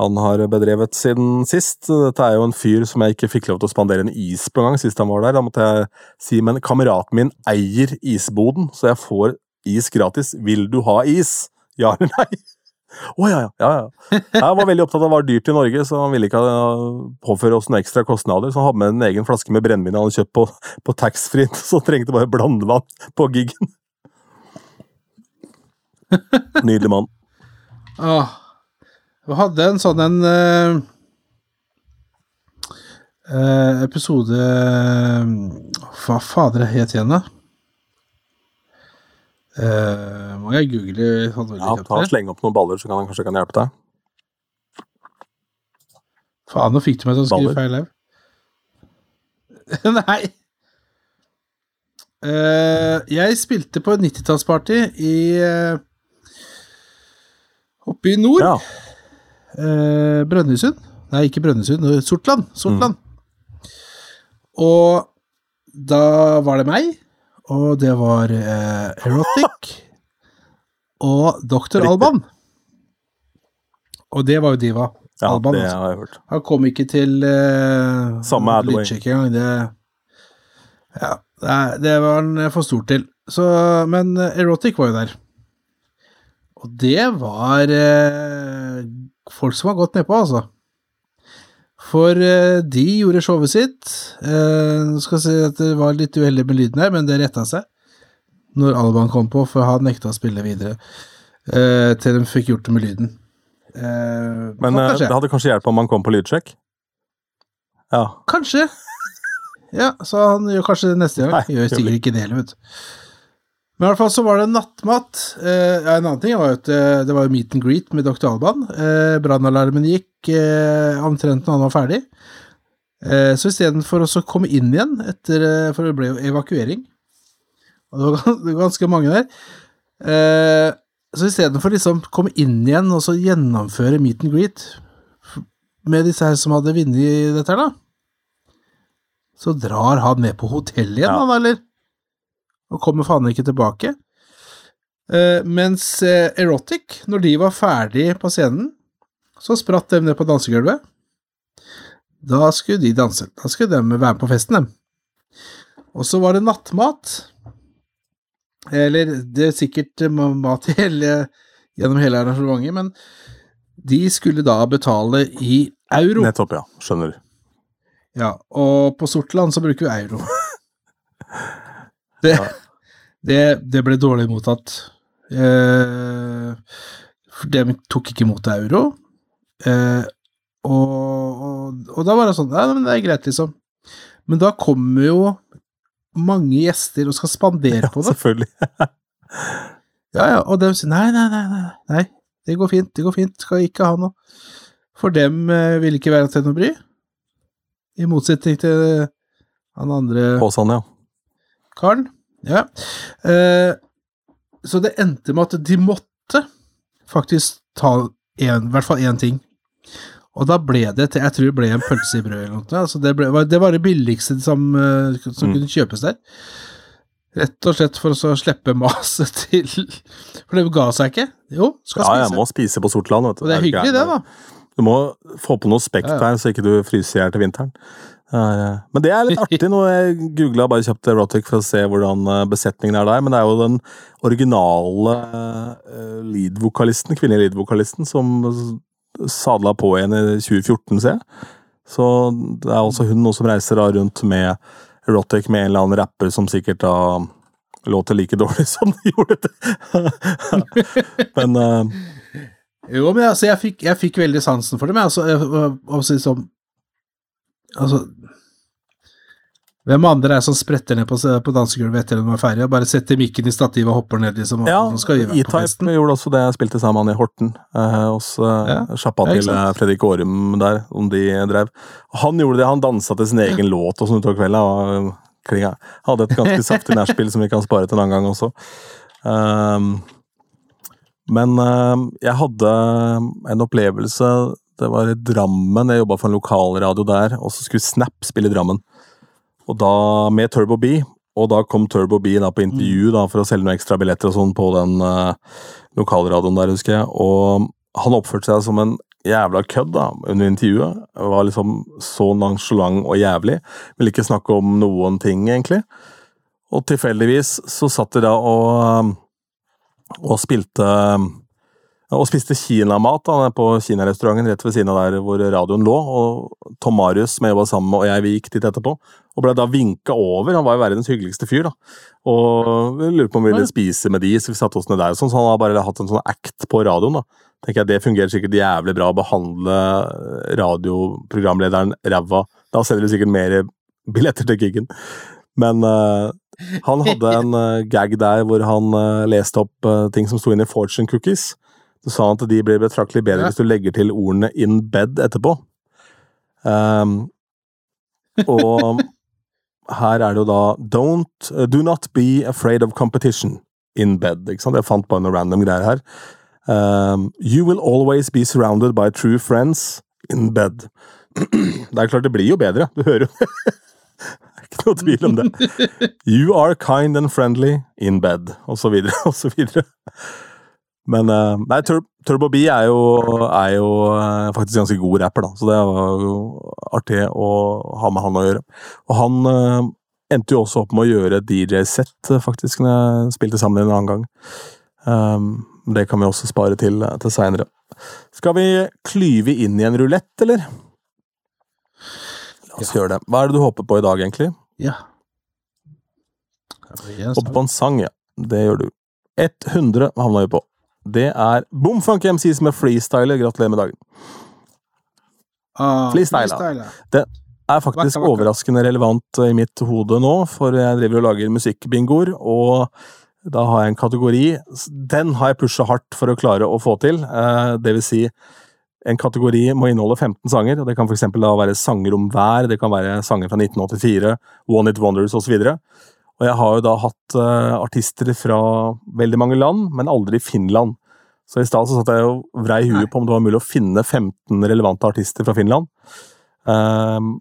han har bedrevet siden sist. Dette er jo en fyr som jeg ikke fikk lov til å spandere en is på engang sist han var der. Da måtte jeg si, men kameraten min eier isboden, så jeg får is gratis. Vil du ha is? Ja eller nei? Å ja, ja, ja, ja. Jeg var veldig opptatt av hva var dyrt i Norge, så han ville ikke påføre oss noen ekstra kostnader. Så han hadde med en egen flaske med brennevin han hadde kjøpt på, på taxfree, så han trengte bare blandevann på giggen. Nydelig mann. Åh. Vi hadde en sånn en eh, episode Hva fader het igjen, da? Uh, må jeg google sånn Ja, ta og her? Sleng opp noen baller, så kan han kanskje kan hjelpe deg. Faen, nå fikk du meg til å skrive feil her. Nei. Uh, jeg spilte på et 90-tallsparty i uh, Oppe i nord. Ja, Eh, Brønnøysund? Nei, ikke Brønnøysund. eh, Sortland. Sortland. Mm. Og da var det meg, og det var eh, Erotic og Dr. Alban. Og det var jo Diva. ja Alban, det altså. har jeg hørt. Han kom ikke til eh, Samme Adway. lydsjekk engang. Det, ja, det, var han for stor til. Så, men eh, Erotic var jo der. Og det var eh, folk som var godt nedpå, altså. For eh, de gjorde showet sitt. Eh, skal jeg si at det var litt uheldig med lyden her, men det retta seg når Alban kom på, for han nekta å spille videre eh, til de fikk gjort det med lyden. Eh, Men eh, det hadde kanskje hjulpet om han kom på lydsjekk? Ja. Kanskje. Ja, så han gjør kanskje det neste gang. Nei, gjør sikkert ikke det heller, vet du. Men i hvert fall så var det nattmat. Eh, ja, en annen ting var jo at eh, det var jo meet and greet med Dr. Alban. Eh, Brannalarmen gikk eh, omtrent når han var ferdig. Eh, så istedenfor å komme inn igjen etter eh, For det ble jo evakuering. Og det var, det var ganske mange der. Eh, så istedenfor liksom komme inn igjen og så gjennomføre meet and greet med disse her som hadde vunnet dette her, da så drar han ned på hotellet igjen, Ja. han, eller? Og kommer faen ikke tilbake. Uh, mens eh, Erotic, når de var ferdig på scenen, så spratt de ned på dansegulvet. Da skulle de danse. Da skulle de være med på festen, dem. Og så var det nattmat. Eller det er sikkert eh, mat hele, gjennom hele arrangementet, men de skulle da betale i euro. Nettopp, ja. Skjønner. Ja, og på Sortland så bruker vi euro. Det, Ja. Det, det ble dårlig mottatt. Eh, for de tok ikke imot euro. Eh, og, og, og da var det sånn Nei, men det er greit, liksom. Men da kommer jo mange gjester og skal spandere på det. Selvfølgelig. Ja, ja, og de sier nei, nei, nei, nei, nei, det går fint, det går fint, skal ikke ha noe. For dem eh, vil ikke være til noe bry. I motsetning til han andre Påsan, ja. karen. Ja. Eh, så det endte med at de måtte faktisk ta en, i hvert fall én ting. Og da ble det Jeg tror det ble en pølse i brød eller noe. Altså det, ble, det var det billigste som, eh, som Mm. kunne kjøpes der. Rett og slett for å så slippe maset til For det ga seg ikke. Jo, skal Ja, jeg må spise på Sortland, vet du. og det er hyggelig, det, da. Du må få på noe spekt Ja, ja. der, så ikke du fryser i hjel til vinteren. Det er, eh, Men det er litt artig. Nå jeg googla bare kjapt Erotic for å se hvordan eh, besetningen er der, men det er jo den originale eh, lead-vokalisten, kvinnelige lead-vokalisten, som sadla på igjen i 2014, ser jeg. Så det er også hun nå som reiser da rundt med Erotic med en eller annen rapper som sikkert da låter like dårlig som de gjorde det. men uh, Jo, men altså, jeg fikk, jeg fikk veldig sansen for dem, jeg. Altså, altså, altså hvem andre er som spretter ned på, på dansegulvet etter at de er ferdige, og bare setter mikken i stativet og hopper ned? liksom, Ja, E-Type gjorde også det. Jeg spilte sammen i Horten. Eh, hos eh, Ja, sjappa ja, til eh, Fredrik Aarum der, om de drev. Han gjorde det, han dansa til sin egen låt og sånn utover kvelden. og, eh, klinga. Hadde et ganske saftig nachspiel som vi kan spare til en annen gang også. Um, men eh, jeg hadde en opplevelse Det var i Drammen, jeg jobba for en lokalradio der, og så skulle Snap spille i Drammen. Og da med Turbo B, og da kom Turbo B da på intervju da, for å selge noen ekstra billetter og sånn på den uh, lokalradioen der, husker jeg. Og han oppførte seg som en jævla kødd da, under intervjuet. Var liksom så nonchalant og jævlig. Ville ikke snakke om noen ting, egentlig. Og tilfeldigvis så satt de da og, og spilte og spiste kinamat da, på kinarestauranten rett ved siden av der hvor radioen lå. og Tom Marius, som jeg jobba sammen med, og jeg vi gikk dit etterpå. Og ble da vinka over. Han var jo verdens hyggeligste fyr. da. Og vi lurte på om vi ville spise med de, så vi satte oss ned der. og sånn, Så han har bare hatt en sånn act på radioen. da. Tenker jeg Det fungerer sikkert jævlig bra å behandle radioprogramlederen ræva. Da selger du sikkert mer billetter til gigen. Men uh, han hadde en uh, gag der hvor han uh, leste opp ting som sto inne i fortune cookies. Så sa han at de blir betraktelig bedre Ja. hvis du legger til ordene 'in bed' etterpå. Um, og her er det jo da Don't uh, Do not be afraid of competition in bed. Ikke sant? Jeg fant bare noen random greier her. Um, you will always be surrounded by true friends in bed. Det er klart, det blir jo bedre. Du hører jo Det ikke noe tvil om det. You are kind and friendly in bed, og så videre, og så videre. Men eh, nei, Tur Turbo B er jo, er jo eh, faktisk ganske god rapper, da, så det var jo artig å ha med han å gjøre. Og han uh, endte jo også opp med å gjøre et DJ-sett, faktisk, når jeg spilte sammen en annen gang. Um, det kan vi også spare til, til seinere. Skal vi klyve inn i en rulett, eller? La oss gjøre det. Hva er det du håper på i dag, egentlig? Ja. Ja, er Håper på en sang, ja. Det gjør du. 100 havna vi på. Det er Bomfunk MCs med freestyler. Gratulerer med dagen. Ah, Freestyle, Det Er faktisk Vakka, vakka. overraskende relevant i mitt hode nå, for jeg driver og lager musikkbingoer, og da har jeg en kategori. Den har jeg pusha hardt for å klare å få til. Eh, Det vil si, en kategori må inneholde 15 sanger. og Det kan for da være sanger om vær, det kan være sanger fra 1984, One It Wonders osv. Og jeg har jo da hatt eh, artister fra veldig mange land, men aldri Finland. Så i stad så satt jeg og vrei huet på om det var mulig å finne 15 relevante artister fra Finland. Um,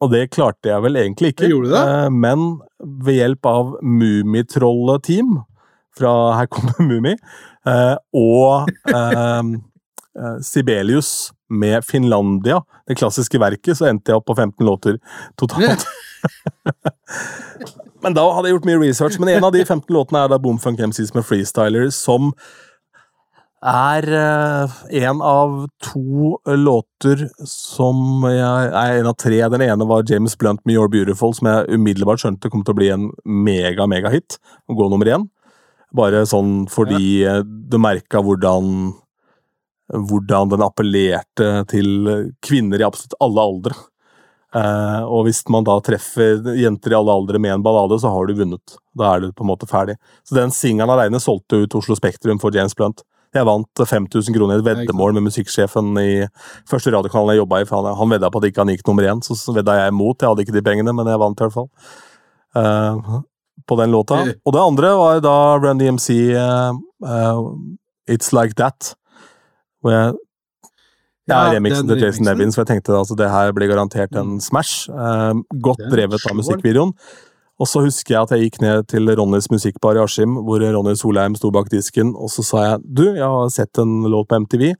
og det klarte jeg vel egentlig ikke. Eh, men ved hjelp av Mummitrollet-team fra Her kommer Mummi, uh, og uh, eh, Sibelius med Finlandia, det klassiske verket, så endte jeg opp på 15 låter totalt. Men da hadde jeg gjort mye research. Men en av de 15 låtene er da Boomfunk MCs med Freestyler, som er eh, en av to låter som jeg er en av tre. Den ene var James Blunt med You're Beautiful, som jeg umiddelbart skjønte kom til å bli en mega, megahit. Og gå nummer én. Bare sånn fordi ja. du merka hvordan hvordan den appellerte til kvinner i absolutt alle aldre. Eh, og hvis man da treffer jenter i alle aldre med en ballade, så har du vunnet. Da er du på en måte ferdig. Så den singelen alene solgte ut Oslo Spektrum for James Blunt. Jeg vant 5000 kroner i et veddemål med musikksjefen i første radiokanalen jeg jobba i. for Han, han vedda på at ikke han gikk nummer én, så, så vedda jeg imot. Jeg hadde ikke de pengene, men jeg vant i hvert fall. Uh, på den låta. Og det andre var da Run DMC uh, It's Like That. Hvor jeg ja, remixen til Jason. Nevins, for jeg tenkte altså, det her blir garantert en smash. Eh, godt drevet av musikkvideoen. Og så husker jeg at jeg gikk ned til Ronnys musikkbar i Askim, hvor Ronny Solheim sto bak disken, og så sa jeg du, jeg har sett en låt på MTV.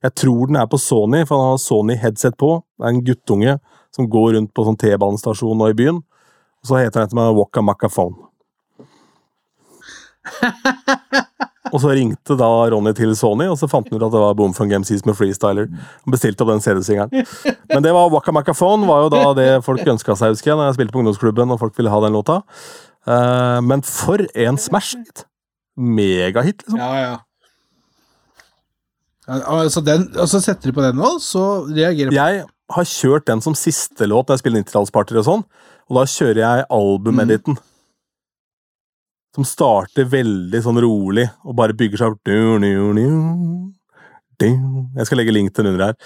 Jeg tror den er på Sony, for han har Sony headset på. Det er en guttunge som går rundt på sånn T-banestasjon nå i byen. Og så heter den etter meg Waka Maka Phone. Og så ringte da Ronny til Sony, og så fant han ut at det var Boom from MCs med freestyler. Han bestilte opp den CD-singelen. Men det var Waka Maka Phone, var jo da det folk ønska seg, husker jeg, når jeg spilte på ungdomsklubben og folk ville ha den låta. Eh, men for en smash-hit! Megahit, liksom. Ja, ja. Altså, den, og så setter du på den nå, så reagerer Jeg har kjørt den som siste låt når jeg spiller 90-tallspartyer og sånn, og da kjører jeg albumediten. Som starter veldig sånn rolig, og bare bygger seg opp du, du, du, du. Jeg skal legge link til den under her.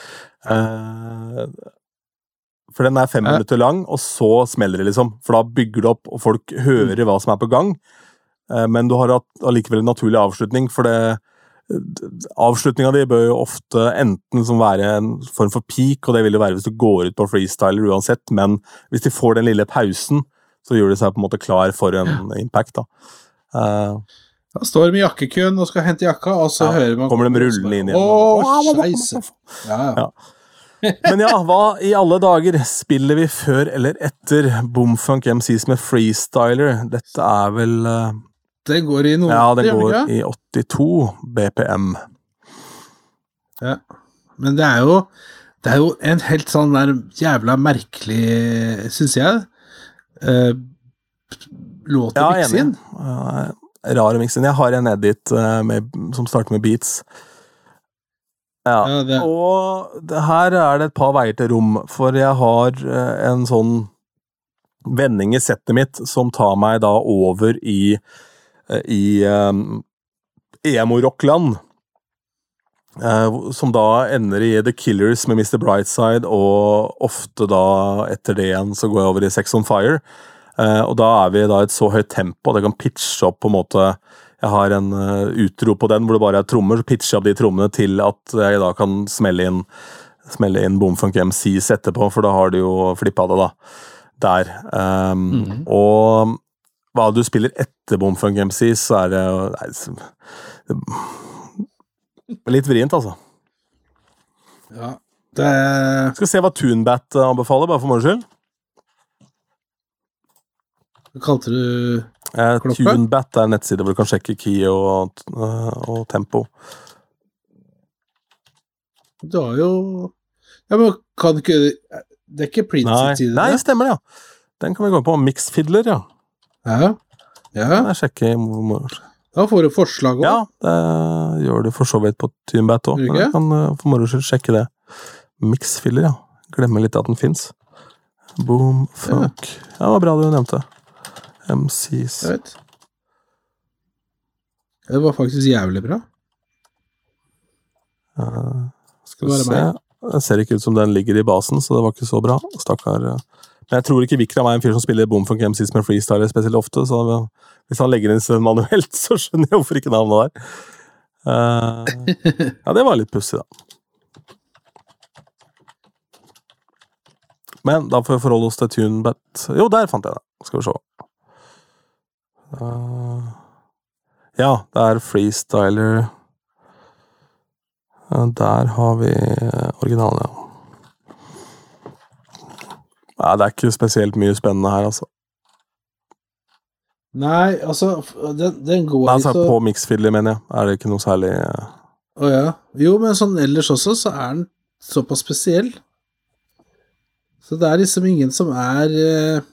Eh, for den er fem Ja. minutter lang, og så smeller det, liksom. For da bygger det opp, og folk hører hva som er på gang. Eh, men du har allikevel en naturlig avslutning, for det Avslutninga di bør jo ofte enten som være en form for peak, og det vil det være hvis du går ut på freestyler uansett, men hvis de får den lille pausen, så gjør de seg på en måte klar for en impact, da. Uh, Da står i jakkekøen og skal hente jakka, og så Ja, hører man kommer de rullende inn igjen. Å, scheisse. Ja, ja. Ja. Men ja, hva i alle dager spiller vi før eller etter Boomfunk MCs med freestyler? Dette er vel uh, Det går i noe Ja, det går i 82 BPM. Ja. Men det er jo Det er jo en helt sånn der jævla merkelig, syns jeg, eh, låt å mikse inn. Uh, rar inn. Jeg har en edit eh, med, som starter med beats. Ja. Ja, det- Og det, her er det et par veier til rom, for jeg har eh, en sånn vending i settet mitt som tar meg da over i eh, i um, emo-rockland. Eh, som da ender i The Killers med Mr. Brightside, og ofte da etter det igjen så går jeg over i Sex on Fire. Eh, og da er vi da i et så høyt tempo at jeg kan pitche opp på en måte Jeg har en uh, utro på den hvor det bare er trommer, så pitcher jeg opp de trommene til at jeg da kan smelle inn smelle inn Boomfunk MCs etterpå, for da har du jo flippa det, da. Der. Um, Mhm. Og hva du spiller etter Boomfunk MCs, så er det nei, Litt vrient, altså. Ja. Det Skal se hva Tunbat anbefaler, bare for moro skyld. Hva kalte du Eh, Kloppe? Tunebat er en nettside hvor du kan sjekke key og, eh, og tempo. Du har jo Ja, men kan ikke Det er ikke Prince Nei, nei stemmer det, ja. Den kan vi gå på. Mix Fiddler, ja. Ja. ja. Jeg sjekker Da får du forslag òg. Ja, det gjør du for så vidt på Teambat òg. Du Men jeg kan eh, for moro skyld sjekke det. Mix Fiddler, ja. Glemmer litt at den fins. Boom, funk Ja, det var bra du nevnte. MCs. Jeg vet. Det var faktisk jævlig bra. Uh, skal vi se. meg. Det ser ikke ut som den ligger i basen, så det var ikke så bra. Stakkar. Men jeg tror ikke Vikram er en fyr som spiller Boomfunk MCs med freestyler spesielt ofte, så hvis han legger inn manuelt, så skjønner jeg hvorfor ikke navnet der. Uh, ja, det var litt pussig, da. Men da får vi forholde oss til TuneBet Jo, der fant jeg det. Skal vi se. Uh, ja, det er freestyler. uh, Der har vi originalen, ja. Nei, det er ikke spesielt mye spennende her, altså. Nei, altså, den, den går Nei, altså, altså så på mixfiddler, mener jeg, er det ikke noe særlig eh, Å ja. Jo, men sånn ellers også, så er den såpass spesiell. Så det er liksom ingen som er eh,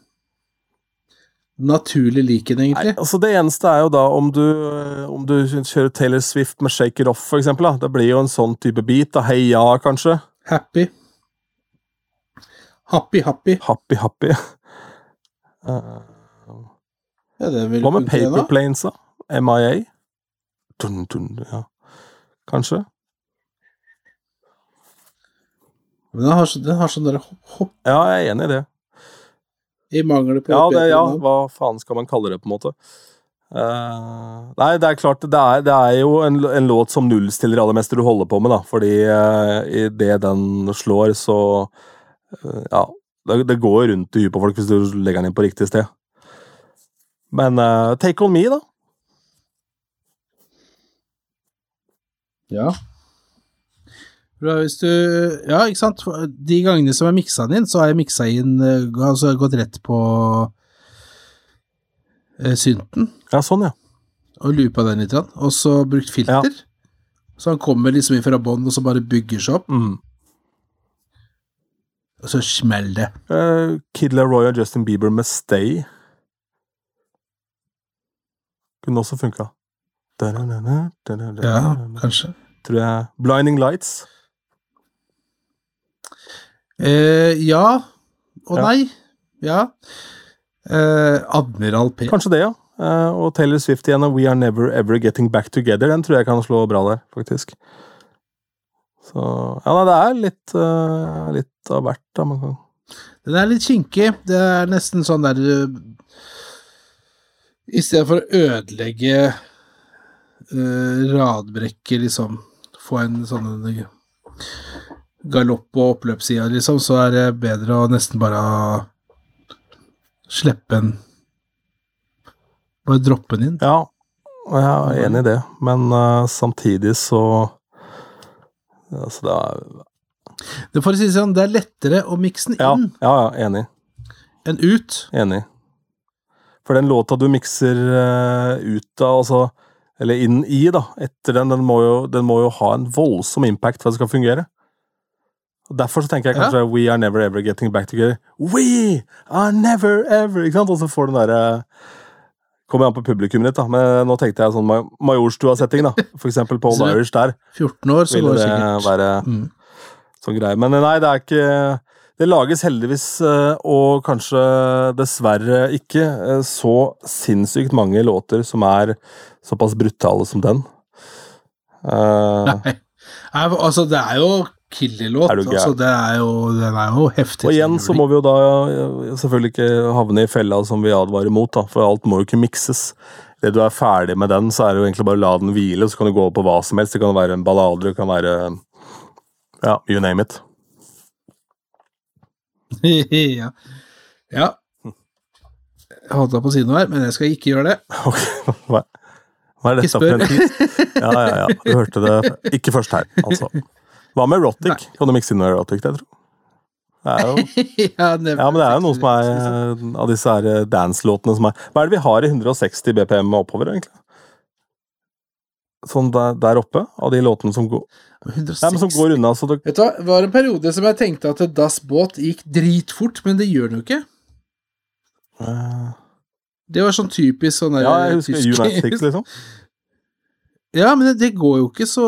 naturlig lik den, Nei, altså Det eneste er jo da om du, eh, om du kjører Taylor Swift med Shaker Off, for eksempel. Da. Det blir jo en sånn type beat. da, Heia, kanskje. Happy. Happy, happy. Happy Happy. Uh, Ja, det vil Hva med Paper. Planes, da? MIA? Dun, dun, ja. Kanskje? Men den har, den har sånn der hopp, Ja, jeg er enig i det. i mangel på Ja, det, ja, hva faen skal man kalle det, på en måte? Uh, nei, det er klart, det er, det er jo en, en låt som nullstiller aller mest du holder på med, da. Fordi uh, idet den slår, så eh, Ja. Det, det går rundt i huet på folk hvis du legger den inn på riktig sted. Men uh, Take On Me, da. Ja. Bra, hvis du Ja, ikke sant. De gangene som jeg miksa den inn, så har jeg miksa inn eh, Altså gått rett på uh, synten Ja, sånn, ja. og loopa den litt, og så brukt filter. Så han kommer liksom inn fra bånn, og så bare bygger seg opp, Mm. Og så smeller det. Uh, Kid Leroy og Justin Bieber med Stay. Kunne også funka. Ja, kanskje. Tror jeg. Blinding Lights. Eh, ja og Ja. nei. Ja. Eh, Admiral P. Kanskje det, ja. Eh, og Taylor Swift igjen og We Are Never Ever Getting Back Together. Den tror jeg kan slå bra der, faktisk. Så Ja, nei, det er litt, uh, litt av hvert, da. Man kan Den er litt kinkig. Det er nesten sånn der du I stedet for å ødelegge uh, radbrekker, liksom, få en sånn galopp på oppløpssida, liksom, så er det bedre å nesten bare slippe en Bare droppe den inn. Ja, jeg er enig i det, men uh, samtidig så Altså, det er Det for å si sånn, det er lettere å mikse den inn ja, ja enig. enn ut. Enig. For den låta du mikser eh, ut av, altså Eller inn i, da, etter den, den må, jo, den må jo ha en voldsom impact for at det skal fungere. Og Derfor så tenker jeg Ja. kanskje We are never ever getting back together. We are never ever Ikke sant? Og så får den derre Kommer an på publikummet ditt, da. Men nå tenkte jeg sånn Ma- Majorstua-setting, da. For eksempel Paul Irish der. 14 år, så Ville går det sikkert. være Mm. sånn greie. Men nei, det er ikke Det lages heldigvis, eh, og kanskje dessverre ikke, eh, så sinnssykt mange låter som er såpass brutale som den. Uh. Nei, altså, det er jo killer-låt. Er? Altså, det er jo, den er jo heftig. og igjen så må vi jo da eh, selvfølgelig ikke havne i fella som vi advarer mot, da, for alt må jo ikke mikses. Det du er ferdig med den, så er det jo egentlig bare å la den hvile, så kan du gå på hva som helst. Det kan være en ballade, det kan være Ja, you name it. ja. ja. Jeg holdt på siden her, men jeg skal ikke gjøre det. Ok, hva, hva er dette for en tid? Ja, ja, ja. Du hørte det ikke først her, altså. Hva med erotic? Kan du mikse inn noe erotic, det, tror du? Det er jo, ja, ja, men det er jo noe som er eh, av disse her eh, dance-låtene som er Hva er det vi har i 160 BPM oppover, egentlig? Sånn der, der oppe, av de låtene som går, 160. nei, men som går unna, så det Vet du hva, det var en periode som jeg tenkte at Das Båt gikk dritfort, men det gjør den jo ikke. Uh... Det var sånn typisk sånn der Ja, jeg husker tysk- United Six, liksom. Ja, men det, det går jo ikke så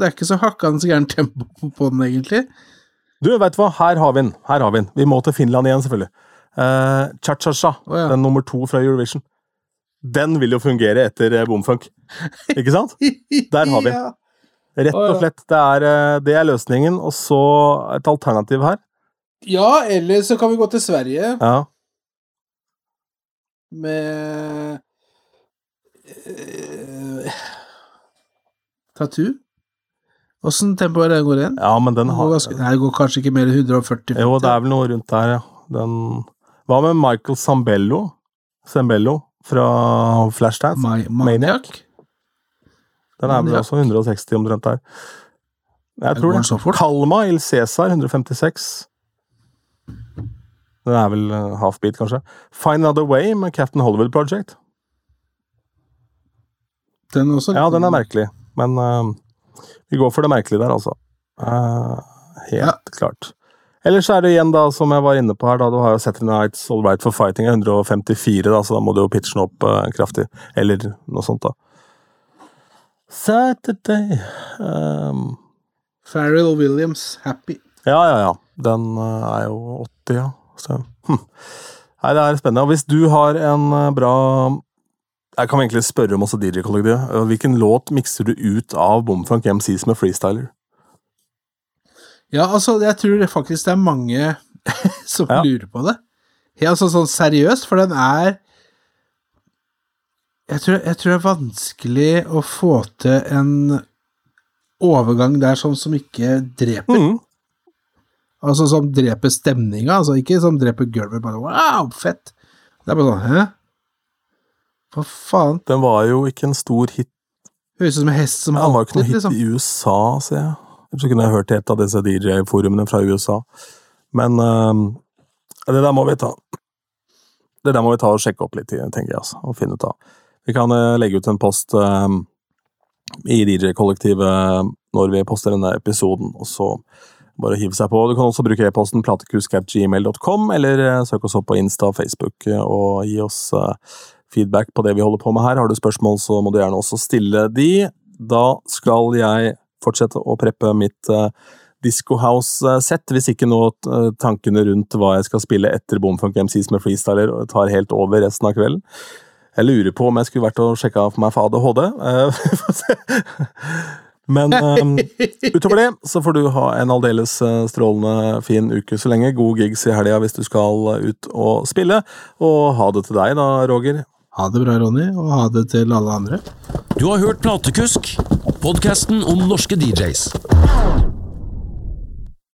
Det er ikke så hakkende så gærent tempo på, den, egentlig. Du, vet du hva? Her har vi den. Her har vi den. Vi må til Finland igjen, selvfølgelig. Uh, Cha-cha-cha, oh, ja. den nummer to fra Eurovision. Den vil jo fungere etter uh, Bomfunk. Ikke sant? Der har vi. den. Rett og slett. Det er, eh, det er løsningen. Og så et alternativ her. ja, eller så kan vi gå til Sverige Ja. med eh, Tattoo? Åssen tempo er det den går igjen? ja, men den Den går har ganske, nei, det går kanskje ikke mer enn 140 Jo, det er vel noe rundt der, ja. Den Hva med Michael Zambello? Zambello fra Flashdance? Ma Maniac? Den er vel også 160 omtrent der. Jeg tror det. så. Kalma Il Cæsar 156. Den er vel eh, half-beat, kanskje. Find Another Way med Captain Hollywood Project. Den også? Ja, den er merkelig, men uh, vi går for det merkelige der, altså. Uh, helt klart. Ellers er det igjen, da, som jeg var inne på her, da, du har jo Saturday Nights All Right for Fighting er 154, da, så da må du jo pitche den opp uh, kraftig. Eller noe sånt, da. Saturday um, Farrell Williams, Happy. Ja, ja, ja. Den er jo 80, ja. Så, hm. Nei, det er spennende. Og hvis du har en bra Jeg kan egentlig spørre om også DJ-kollektivet. Eh, Hvilken låt mikser du ut av Bomfunk MCs med freestyler? Ja, altså, jeg tror det faktisk det er mange som Ja. lurer på det. Ja, altså sånn seriøst, for den er jeg tror, jeg tror det er vanskelig å få til en overgang der sånn som ikke dreper. Mm. Altså som dreper stemninga, altså ikke som dreper gulvet. Bare wow, fett! Det er bare sånn Hæ? Hva faen? Den var jo ikke en stor hit. Høres ut som en hest som Den var jo ikke noe hit liksom. i USA, ser jeg. Ellers så kunne jeg hørt i et av disse DJ-forumene fra USA. Men eh, det der må vi ta Det der må vi ta og sjekke opp litt, tenker jeg, altså, og finne ut av. Vi kan eh, legge ut en post eh, i DJ-kollektivet når vi poster denne episoden, og så bare hive seg på. Du kan også bruke e-posten platekusk.gmail.com, eller eh, søk oss opp på Insta og Facebook eh, og gi oss feedback på det vi holder på med her. Har du spørsmål, så må du gjerne også stille de. Da skal jeg fortsette å preppe mitt uh, Disco House-sett, hvis ikke nå uh, tankene rundt hva jeg skal spille etter Bomfunk MCs med freestyler tar helt over resten av kvelden. Jeg lurer på om jeg skulle vært og sjekka for meg for ADHD. Uh, Men um, utover det så får du ha en aldeles strålende fin uke så lenge. God gigs i helga hvis du skal ut og spille. Og ha det til deg da, Roger. Ha det bra, Ronny, og ha det til alle andre. Du har hørt Platekusk, podkasten om norske DJs.